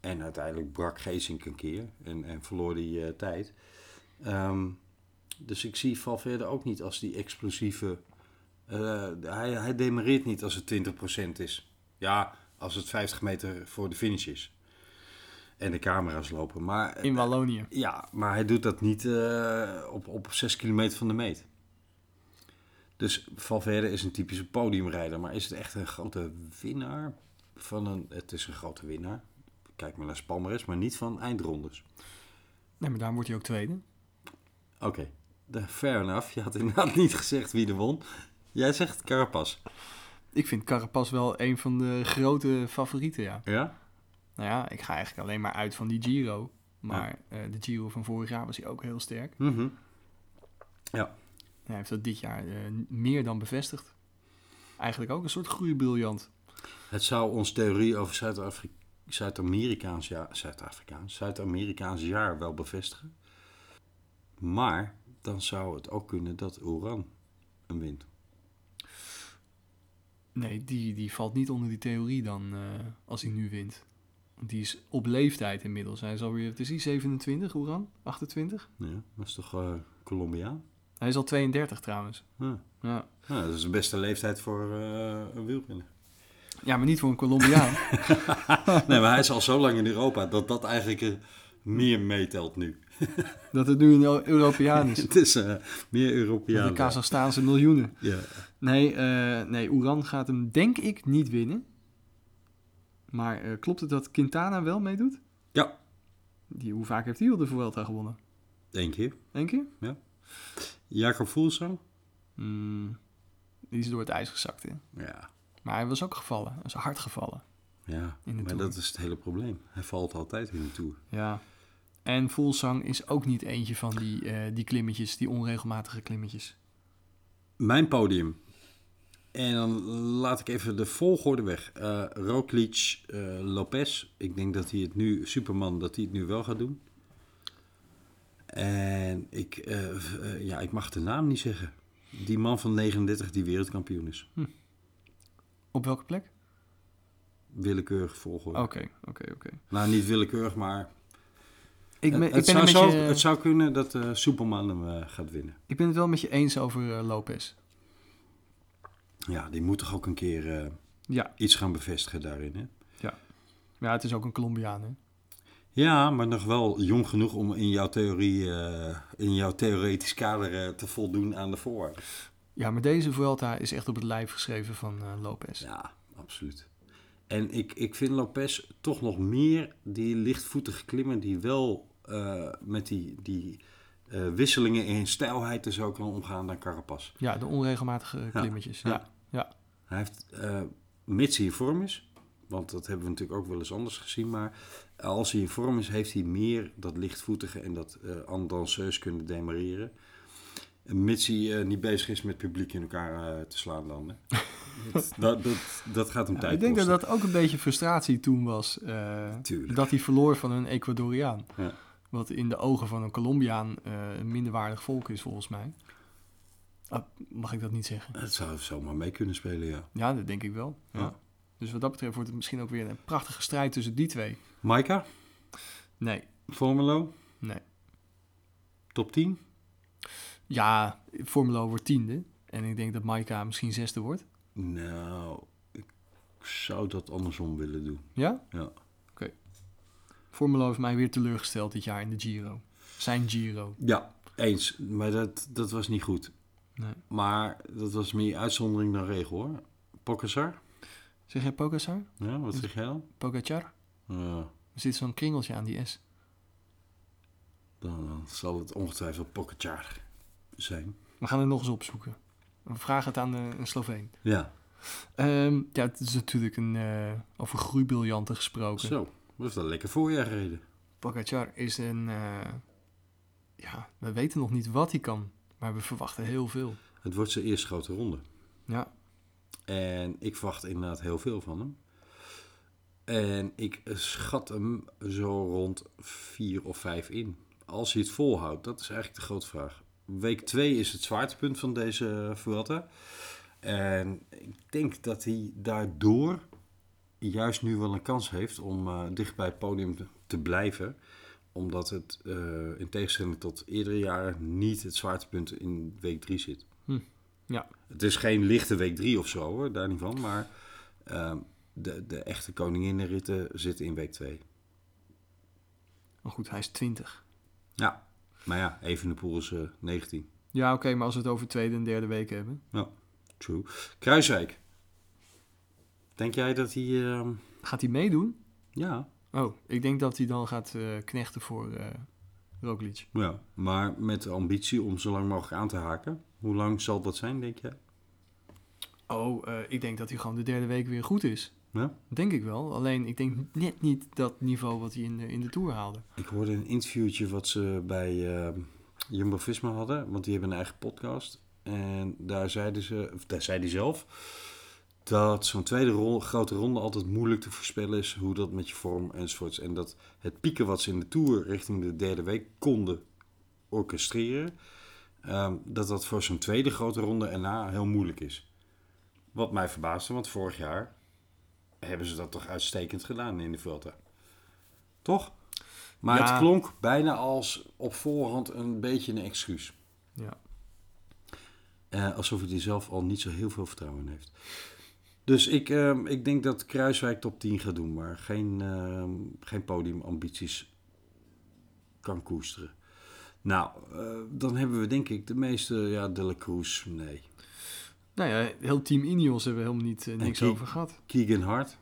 En uiteindelijk brak Geesink een keer en, en verloor hij eh, tijd. Ehm, dus ik zie Valverde ook niet als die explosieve... eh, hij, hij demareert niet als het 20% is. Ja, als het 50 meter voor de finish is. En de camera's lopen. Maar, In Wallonië. ja, maar hij doet dat niet eh, op, op 6 kilometer van de meet. Dus Valverde is een typische podiumrijder. Maar is het echt een grote winnaar? Van een, het is een grote winnaar. Kijk maar naar Spalmares, maar niet van eindrondes. Nee, maar daarom wordt hij ook tweede. Oké, de- fair enough. Je had inderdaad [LAUGHS] niet gezegd wie er won. Jij zegt Carapaz. Ik vind Carapaz wel een van de grote favorieten, ja. Ja? Nou ja, ik ga eigenlijk alleen maar uit van die Giro. Maar eh, de Giro van vorig jaar was hij ook heel sterk. Mhm. Hij heeft dat dit jaar eh, meer dan bevestigd. Eigenlijk ook een soort groeibriljant. Het zou ons theorie over Zuid-Amerikaans jaar, Zuid-Afrikaans, Zuid-Amerikaans jaar wel bevestigen. Maar dan zou het ook kunnen dat Oran hem wint. Nee, die, die valt niet onder die theorie dan eh, als hij nu wint. Die is op leeftijd inmiddels. Hij is alweer, het is hij 27, Oeran? 28? Ja, dat is toch eh Colombiaan? Hij is al 32 trouwens. Ja. Ja, Ja, dat is de beste leeftijd voor eh, een wielrenner. ja maar niet voor een Colombiaan. [LAUGHS] nee, maar hij is al zo lang in Europa dat dat eigenlijk eh, meer meetelt nu. [LAUGHS] dat het nu een Eu- Europeaan is. Het is eh, meer Europeaan. de Kazachstaanse miljoenen. Ja. Nee, nee, Oeran gaat hem denk ik niet winnen. Maar eh, klopt het dat Quintana wel meedoet? ja, Die, hoe vaak heeft hij al de Vuelta gewonnen? één keer. Eén keer? Jacob Voelsang? Hmm, die is door het ijs gezakt, hè? Ja. Maar hij was ook gevallen. Hij is hard gevallen. Ja, In maar Tour. dat is het hele probleem. Hij valt altijd in de Tour. Ja. En Volsang is ook niet eentje van die, eh, die klimmetjes, die onregelmatige klimmetjes. Mijn podium. En dan laat ik even de volgorde weg. Roglic, eh, Lopez. Ik denk dat hij het nu, Superman, dat hij het nu wel gaat doen. En ik, eh, ja, ik mag de naam niet zeggen. Die man van 39 die wereldkampioen is. Op welke plek? Willekeurig volgorde. Oké, oké, oké. Nou, niet willekeurig, maar Ik ben, het, ik, het ben zou het je- zou kunnen dat Superman hem gaat winnen. ik ben het wel met je eens over Lopez. Ja, die moet toch ook een keer eh, Ja. iets gaan bevestigen daarin, hè? ja, het is ook een Colombiaan, hè? Ja, maar nog wel jong genoeg om in jouw theorie, eh, in jouw theoretisch kader eh, te voldoen aan de voorwaarden. Ja, maar deze Vuelta is echt op het lijf geschreven van Lopez. Ja, absoluut. En ik, ik vind Lopez toch nog meer die lichtvoetige klimmer die wel met die, die wisselingen in stijlheid en zo kan omgaan dan Carapaz. Ja, de onregelmatige klimmetjes. Ja. Ja. Ja. Hij heeft, eh mits hij in vorm is, want dat hebben we natuurlijk ook wel eens anders gezien, maar als hij in vorm is, heeft hij meer dat lichtvoetige en dat danseus kunnen demareren. En Mits hij eh, niet bezig is met publiek in elkaar te slaan dan. Hè. [LAUGHS] dat, dat, dat, dat gaat hem Ja, tijd ik denk dat kosten. dat ook een beetje frustratie toen was. dat hij verloor van een Ecuadoriaan. Ja. Wat in de ogen van een Colombiaan een minderwaardig volk is, volgens mij. Ah, mag ik dat niet zeggen? Het zou zomaar mee kunnen spelen, ja. Ja, dat denk ik wel. Ja. Ja. Dus wat dat betreft wordt het misschien ook weer een prachtige strijd tussen die twee. Maika, Nee, Formelo, nee. top 10. Ja, Formelo wordt tiende. En ik denk dat Maika misschien zesde wordt. Nou, ik zou dat andersom willen doen. Ja? Ja. Formelo heeft mij weer teleurgesteld dit jaar in de Giro. Zijn Giro. Ja, eens. Maar dat, dat was niet goed. Nee. Maar dat was meer uitzondering dan regel hoor. Pokkesar? Zeg jij Pogacar? Ja, wat zeg jij dan? Pogacar? Ja, Er zit zo'n kringeltje aan die S. dan, dan zal het ongetwijfeld Pokkechar zijn. We gaan het nog eens opzoeken. We vragen het aan eh, een Sloveen. Ja, Ehm, ja, het is natuurlijk een, eh, over groeibriljanten gesproken. zo. Dat is wel lekker voorjaar gereden. Pogacar is een... eh, ja, we weten nog niet wat hij kan. Maar we verwachten heel veel. Het wordt zijn eerste grote ronde. Ja, En ik verwacht inderdaad heel veel van hem. En ik schat hem zo rond 4 of 5 in. Als hij het volhoudt, dat is eigenlijk de grote vraag. Week 2 is het zwaartepunt van deze Vuelta. En ik denk dat hij daardoor juist nu wel een kans heeft om eh, dicht bij het podium te, te blijven. Omdat het eh, in tegenstelling tot eerdere jaren niet het zwaartepunt in week 3 zit. ja. Het is geen lichte week 3 of zo hoor, daar niet van. Maar ehm, de, de echte koninginnenritten zitten in week 2. Maar goed, hij is 20. Ja, maar ja, Evenepoel is eh 19. Ja, oké, maar als we het over tweede en derde week hebben. True. Kruiswijk. Denk jij dat hij... ehm, Gaat hij meedoen? ja, Oh, ik denk dat hij dan gaat eh, knechten voor eh Roglic. ja, maar met de ambitie om zo lang mogelijk aan te haken. Hoe lang zal dat zijn, denk jij? Oh, eh, ik denk dat hij gewoon de derde week weer goed is. Ja? Denk ik wel. Alleen, ik denk net niet dat niveau wat hij in de, in de Tour haalde. Ik hoorde een interviewtje wat ze bij ehm, Jumbo-Visma hadden, want die hebben een eigen podcast. En daar zeiden ze, of daar zei hij zelf, dat zo'n tweede ronde, grote ronde altijd moeilijk te voorspellen is hoe dat met je vorm enzovoorts. En dat het pieken wat ze in de Tour richting de derde week konden orchestreren, ehm, dat dat voor zo'n tweede grote ronde erna heel moeilijk is. Wat mij verbaasde, want vorig jaar hebben ze dat toch uitstekend gedaan in de Vuelta. Toch? Maar Ja. het klonk bijna als op voorhand een beetje een excuus. Ja. Eh, alsof hij er zelf al niet zo heel veel vertrouwen in heeft. Dus ik, ehm, ik denk dat Kruiswijk top 10 gaat doen, maar geen, ehm, geen podiumambities kan koesteren. Nou, eh, dan hebben we denk ik de meeste, ja, De La Cruz, nee. Nou ja, heel team Ineos hebben we helemaal niet, eh, niks over gehad. Keegan Hart,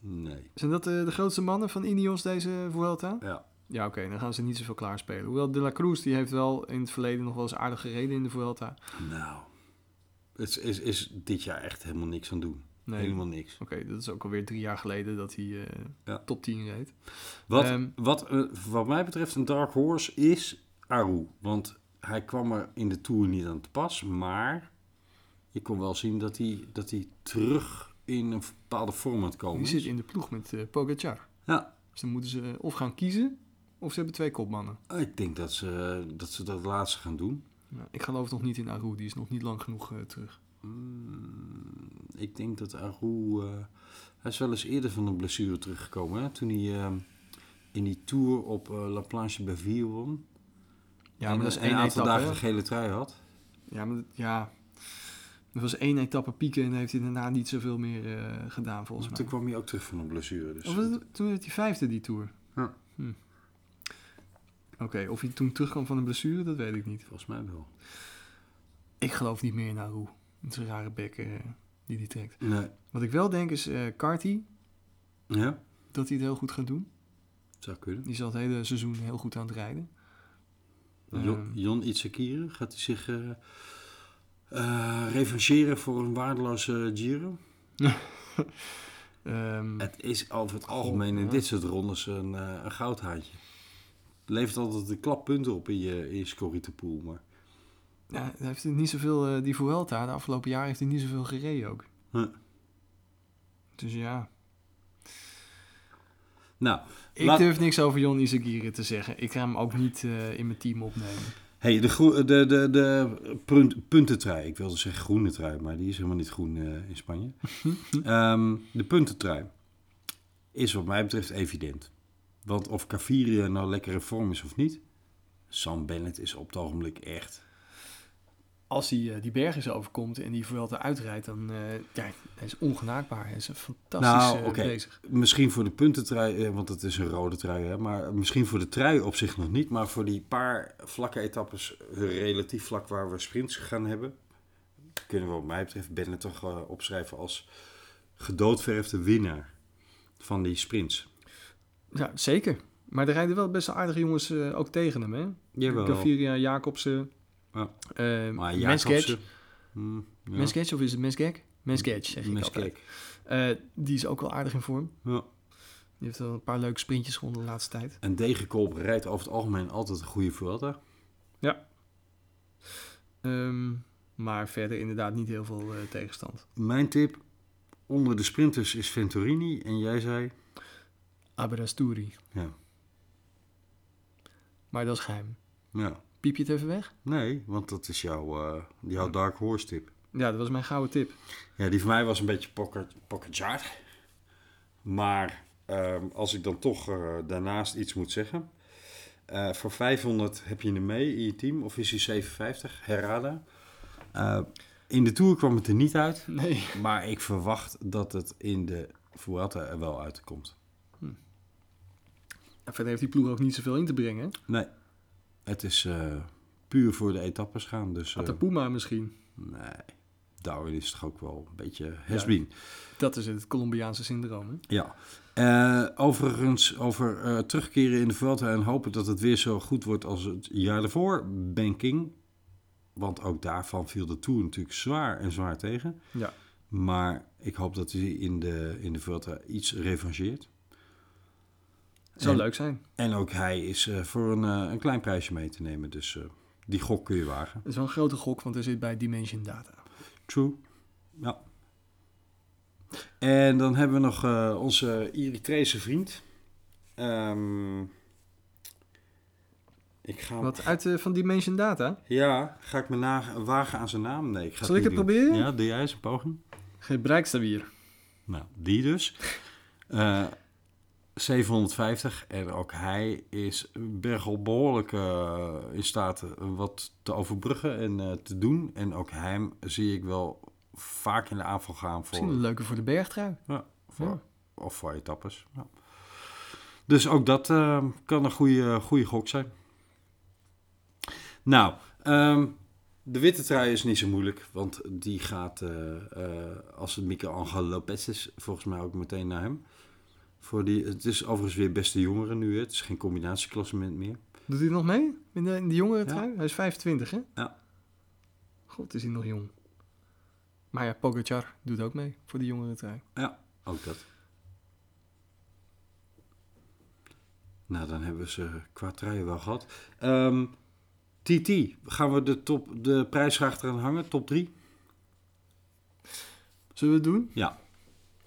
nee. Zijn dat eh, de grootste mannen van Ineos deze Vuelta? Ja, Ja, oké, dan gaan ze niet zoveel klaarspelen. Hoewel De La Cruz, die heeft wel in het verleden nog wel eens aardig gereden in de Vuelta. nou, is, is, is dit jaar echt helemaal niks aan doen. Nee, Helemaal niks. Oké, dat is ook alweer drie jaar geleden dat hij Ja. top 10 reed. Wat, Ehm, wat, eh, wat mij betreft een dark horse is Aru. Want hij kwam er in de Tour niet aan te pas. Maar je kon wel zien dat hij, dat hij terug in een bepaalde vorm aan het komen Die zit in de ploeg met Pogacar. Ja, Dus dan moeten ze of gaan kiezen, of ze hebben twee kopmannen. ik denk dat ze, dat ze dat laatste gaan doen. Nou, ik geloof nog niet in Aru, die is nog niet lang genoeg eh, terug. Mm, ik denk dat Aru... eh, hij is wel eens eerder van een blessure teruggekomen. Hè? Toen hij eh, in die Tour op La Planche Baville won. Ja, en, maar dat is één een aantal dagen de gele trui had. Ja, maar dat- ja, er was één etappe pieken en heeft hij daarna niet zoveel meer gedaan volgens Toen mij. kwam hij ook terug van een blessure. Dus Of was het- toen werd hij vijfde die Tour. Ja. Hm. Oké, of hij toen terugkwam van een blessure, dat weet ik niet. volgens mij wel. Ik geloof niet meer in Aru. Het is een rare bek eh, die hij trekt. Nee. Wat ik wel denk is eh Carty, Ja, dat hij het heel goed gaat doen. zou kunnen. Die is al het hele seizoen heel goed aan het rijden. Jon, Ehm. Jon Itzakire, gaat hij zich revancheren voor een waardeloze Giro? [LAUGHS] Ehm, Het is over het algemeen in dit soort rondes een, een goudhaantje. Levert altijd een klap punten op in je, in je scorrietenpool, maar... ja, hij heeft niet zoveel, eh, die Vuelta, de afgelopen jaar heeft hij niet zoveel gereden ook. Huh. Dus ja, Nou, ik Laat- durf niks over Jon Izagirre te zeggen. Ik ga hem ook niet eh, in mijn team opnemen. hey, de, groe- de, de, de punt, puntentrui. Ik wilde zeggen groene trui, maar die is helemaal niet groen eh, in Spanje. [LAUGHS] Ehm, de puntentrui is wat mij betreft evident. Want of Caviria nou lekker in vorm is of niet... Sam Bennett is op het ogenblik echt... Als hij eh, die berg eens overkomt en die Vuelta uitrijdt, dan eh, ja, hij is ongenaakbaar. Hij is fantastisch Nou, eh, oké. bezig. Misschien voor de puntentrui, want het is een rode trui, hè, maar misschien voor de trui op zich nog niet. Maar voor die paar vlakke etappes, relatief vlak waar we sprints gaan hebben, kunnen we wat mij betreft Bennett toch opschrijven als gedoodverfde winnaar van die sprints. Ja, zeker. Maar er rijden wel best aardige jongens eh, ook tegen hem, hè? Jawel. Gaviria, Jacobsen, Ja. eh Maar. Jacobsen... Hmm, ja. Of is het Meskek? Mesketch, zeg ik altijd. Eh, die is ook wel aardig in vorm. Ja. Die heeft wel een paar leuke sprintjes gewonnen de laatste tijd. En Degenkolb rijdt over het algemeen altijd een goede Vuelta. Ehm, maar verder inderdaad niet heel veel tegenstand. Mijn tip onder de sprinters is Venturini en jij zei... Aberasturi. Ja, Maar dat is geheim. ja. Piep je het even weg? Nee, want dat is jouw, eh, jouw Dark Horse tip. Ja, dat was mijn gouden tip. Ja, die van mij was een beetje pocket, pocket jar. Maar ehm, als ik dan toch eh, daarnaast iets moet zeggen. eh, voor 500 heb je hem mee in je team, of is hij 750, Herrada. Eh, in de Tour kwam het er niet uit, Nee. maar ik verwacht dat het in de Vuelta er wel uitkomt. En verder heeft die ploeg ook niet zoveel in te brengen. Nee, het is eh, puur voor de etappes gaan. Dus, eh, Atapuma misschien. nee, Darwin is toch ook wel een beetje has-been. Dat is het Colombiaanse syndroom. Hè? Ja. Eh, overigens, over terugkeren in de Vuelta en hopen dat het weer zo goed wordt als het jaar ervoor. Banking. Want ook daarvan viel de Tour natuurlijk zwaar en zwaar tegen. Ja. Maar ik hoop dat hij in de, in de Vuelta iets revancheert. Zou En- leuk zijn. En ook hij is eh, voor een, eh, een klein prijsje mee te nemen. Dus eh, die gok kun je wagen. Het is wel een grote gok, want hij zit bij Dimension Data. True. Ja. En dan hebben we nog eh, onze Eritrese vriend. Ehm, ik ga... Wat uit van Dimension Data? Ja, ga ik me na wagen aan zijn naam? Nee, ik ga Zal ik het doen. proberen? Ja, doe jij eens een poging. Gebruikstabier. Nou, die dus. Eh 750 en ook hij is bergel behoorlijk eh, in staat wat te overbruggen en eh, te doen. En ook hem zie ik wel vaak in de aanval gaan Misschien voor, een leuke voor de bergtrui. ja, voor, Ja. of voor etappes. Ja. Dus ook dat eh, kan een goede, goede gok zijn. Nou, ehm, de witte trui is niet zo moeilijk, want die gaat, als het Miguel Lopez is, volgens mij ook meteen naar hem. Voor die, het is overigens weer beste jongeren nu, hè. het is geen combinatieklassement meer. Doet hij nog mee in de, in de jongere Ja. trui? Hij is 25, hè? Ja. God, is hij nog jong. Maar ja, Pogacar doet ook mee voor de jongere trui. Ja, ook dat. Nou, dan hebben we ze qua truien wel gehad. Ehm, TT, gaan we de, top, de prijsvraag eraan hangen? Top 3? Zullen we het doen? Ja.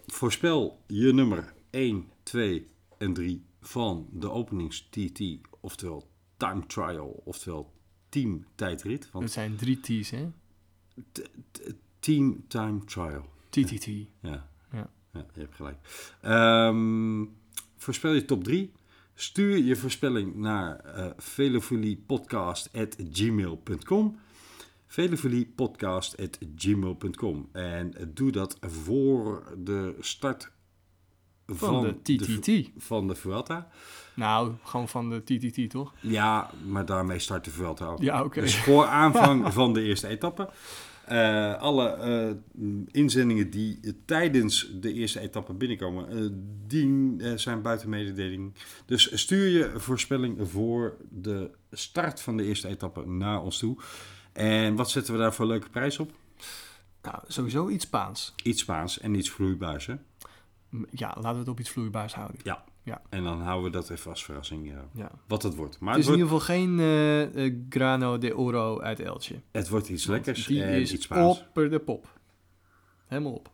Voorspel je nummer 1, 2 en 3 van de openings TT, oftewel time trial, oftewel team tijdrit. Het Want zijn drie T's, hè? team time trial. TTT. Ja. Ja. ja je hebt gelijk. Ehm, voorspel je top 3. Stuur je voorspelling naar uh, velofiliepodcast.gmail.com velofiliepodcast.gmail.com En doe dat voor de start Van, van, de TTT. van de Vuelta. Nou, gewoon van de TTT, toch? Ja, maar daarmee start de Vuelta ook. Ja, oké. Dus voor [LAUGHS] aanvang van de eerste etappe. Uh, alle uh, inzendingen die uh, tijdens de eerste etappe binnenkomen, die zijn buiten mededeling. Dus stuur je voorspelling voor de start van de eerste etappe naar ons toe. En wat zetten we daar voor leuke prijs op? Nou, sowieso iets Spaans. Iets Spaans en iets vloeibaars, hè? Ja, laten we het op iets vloeibaars houden. Ja. ja. En dan houden we dat even als verrassing, ja. ja. wat het wordt. Maar het is het in ieder geval geen uh, Grano de Oro uit Elche. Het wordt iets lekkers Die en is iets Spaans. op de pop. Helemaal op.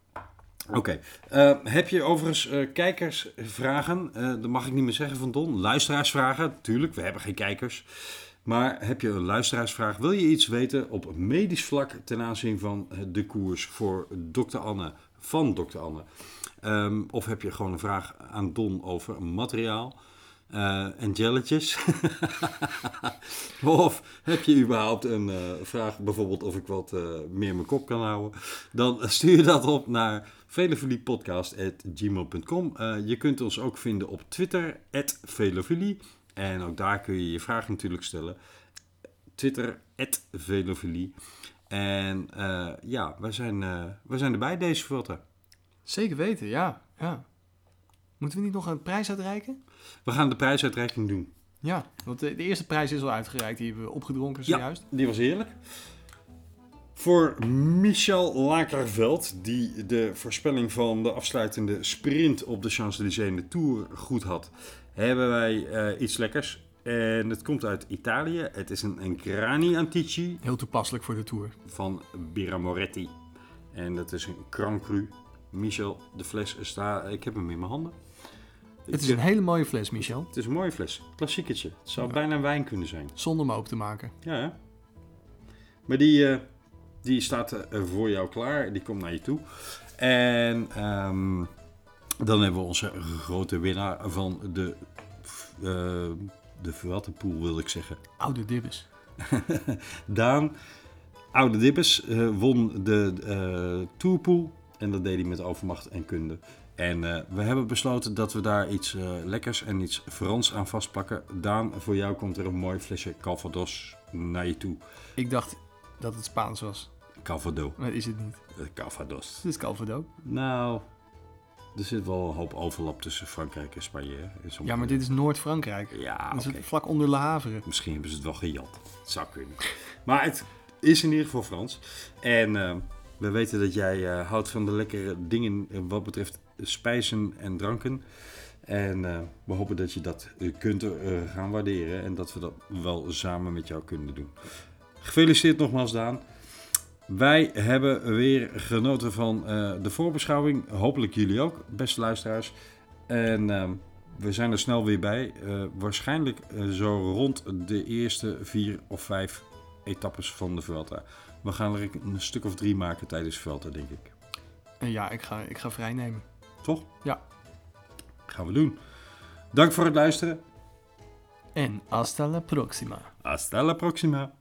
Oké. Okay. Uh, heb je overigens uh, kijkersvragen? Dat mag ik niet meer zeggen van Don. Luisteraarsvragen, natuurlijk. We hebben geen kijkers. Maar heb je een luisteraarsvraag? Wil je iets weten op medisch vlak ten aanzien van de koers voor dokter Anne van dokter Anne? Um, of heb je gewoon een vraag aan Don over materiaal en jelletjes? [LAUGHS] of heb je überhaupt een uh, vraag, bijvoorbeeld of ik wat uh, meer mijn kop kan houden? Dan stuur je dat op naar velofiliepodcast.gmail.com. je kunt ons ook vinden op Twitter, velofilie. En ook daar kun je je vraag natuurlijk stellen. Twitter, velofilie. En ja, wij zijn, wij zijn erbij deze foto. Zeker weten, ja. ja. Moeten we niet nog een prijs uitreiken? We gaan de prijsuitreiking doen. Ja, want de, de, eerste prijs is al uitgereikt. Die hebben we opgedronken zojuist. Ja, die was heerlijk. Voor Michel Lakerveld, die de voorspelling van de afsluitende sprint op de Champs-Élysées in de Tour goed had, hebben wij uh, iets lekkers. En het komt uit Italië. Het is een, een Grani Antici. Heel toepasselijk voor de Tour. Van Birra Moretti. En dat is een Grand Cru. Michel, de fles staat. Ik heb hem in mijn handen. Het is een hele mooie fles, Michel. Het is een mooie fles. Klassieketje. Het zou ja. bijna wijn kunnen zijn. Zonder hem open te maken. Ja, hè? Maar die, uh, die staat uh, voor jou klaar. Die komt naar je toe. En um, dan hebben we onze grote winnaar van de, uh, de Vuelta-pool, wil ik zeggen. Oude Dibbes. [LAUGHS] Daan, Oude Dibbes, won de Tourpool. En dat deed hij met overmacht en kunde. En uh, we hebben besloten dat we daar iets uh, lekkers en iets Frans aan vastplakken. Daan, voor jou komt er een mooi flesje Calvados naar je toe. Ik dacht dat het Spaans was. Calvado. Maar is het niet. Uh, Calvados. Het is Calvado. Nou, er zit wel een hoop overlap tussen Frankrijk en Spanje. Ja, maar dit is Noord-Frankrijk. Ja, Dat okay. vlak onder Le Havre. Misschien hebben ze het wel gejat. Het zou kunnen. [LAUGHS] Maar het is in ieder geval Frans. En... Uh, we weten dat jij uh, houdt van de lekkere dingen wat betreft spijzen en dranken. En uh, we hopen dat je dat kunt gaan waarderen en dat we dat wel samen met jou kunnen doen. Gefeliciteerd nogmaals Daan. Wij hebben weer genoten van de voorbeschouwing. Hopelijk jullie ook, beste luisteraars. En we zijn er snel weer bij. waarschijnlijk zo rond de eerste vier of vijf etappes van de Vuelta. We gaan er een stuk of drie maken tijdens Vuelta, denk ik. Ja, ik ga, ik ga vrij nemen. Toch? Ja. Gaan we doen. Dank voor het luisteren. En hasta la próxima. Hasta la próxima.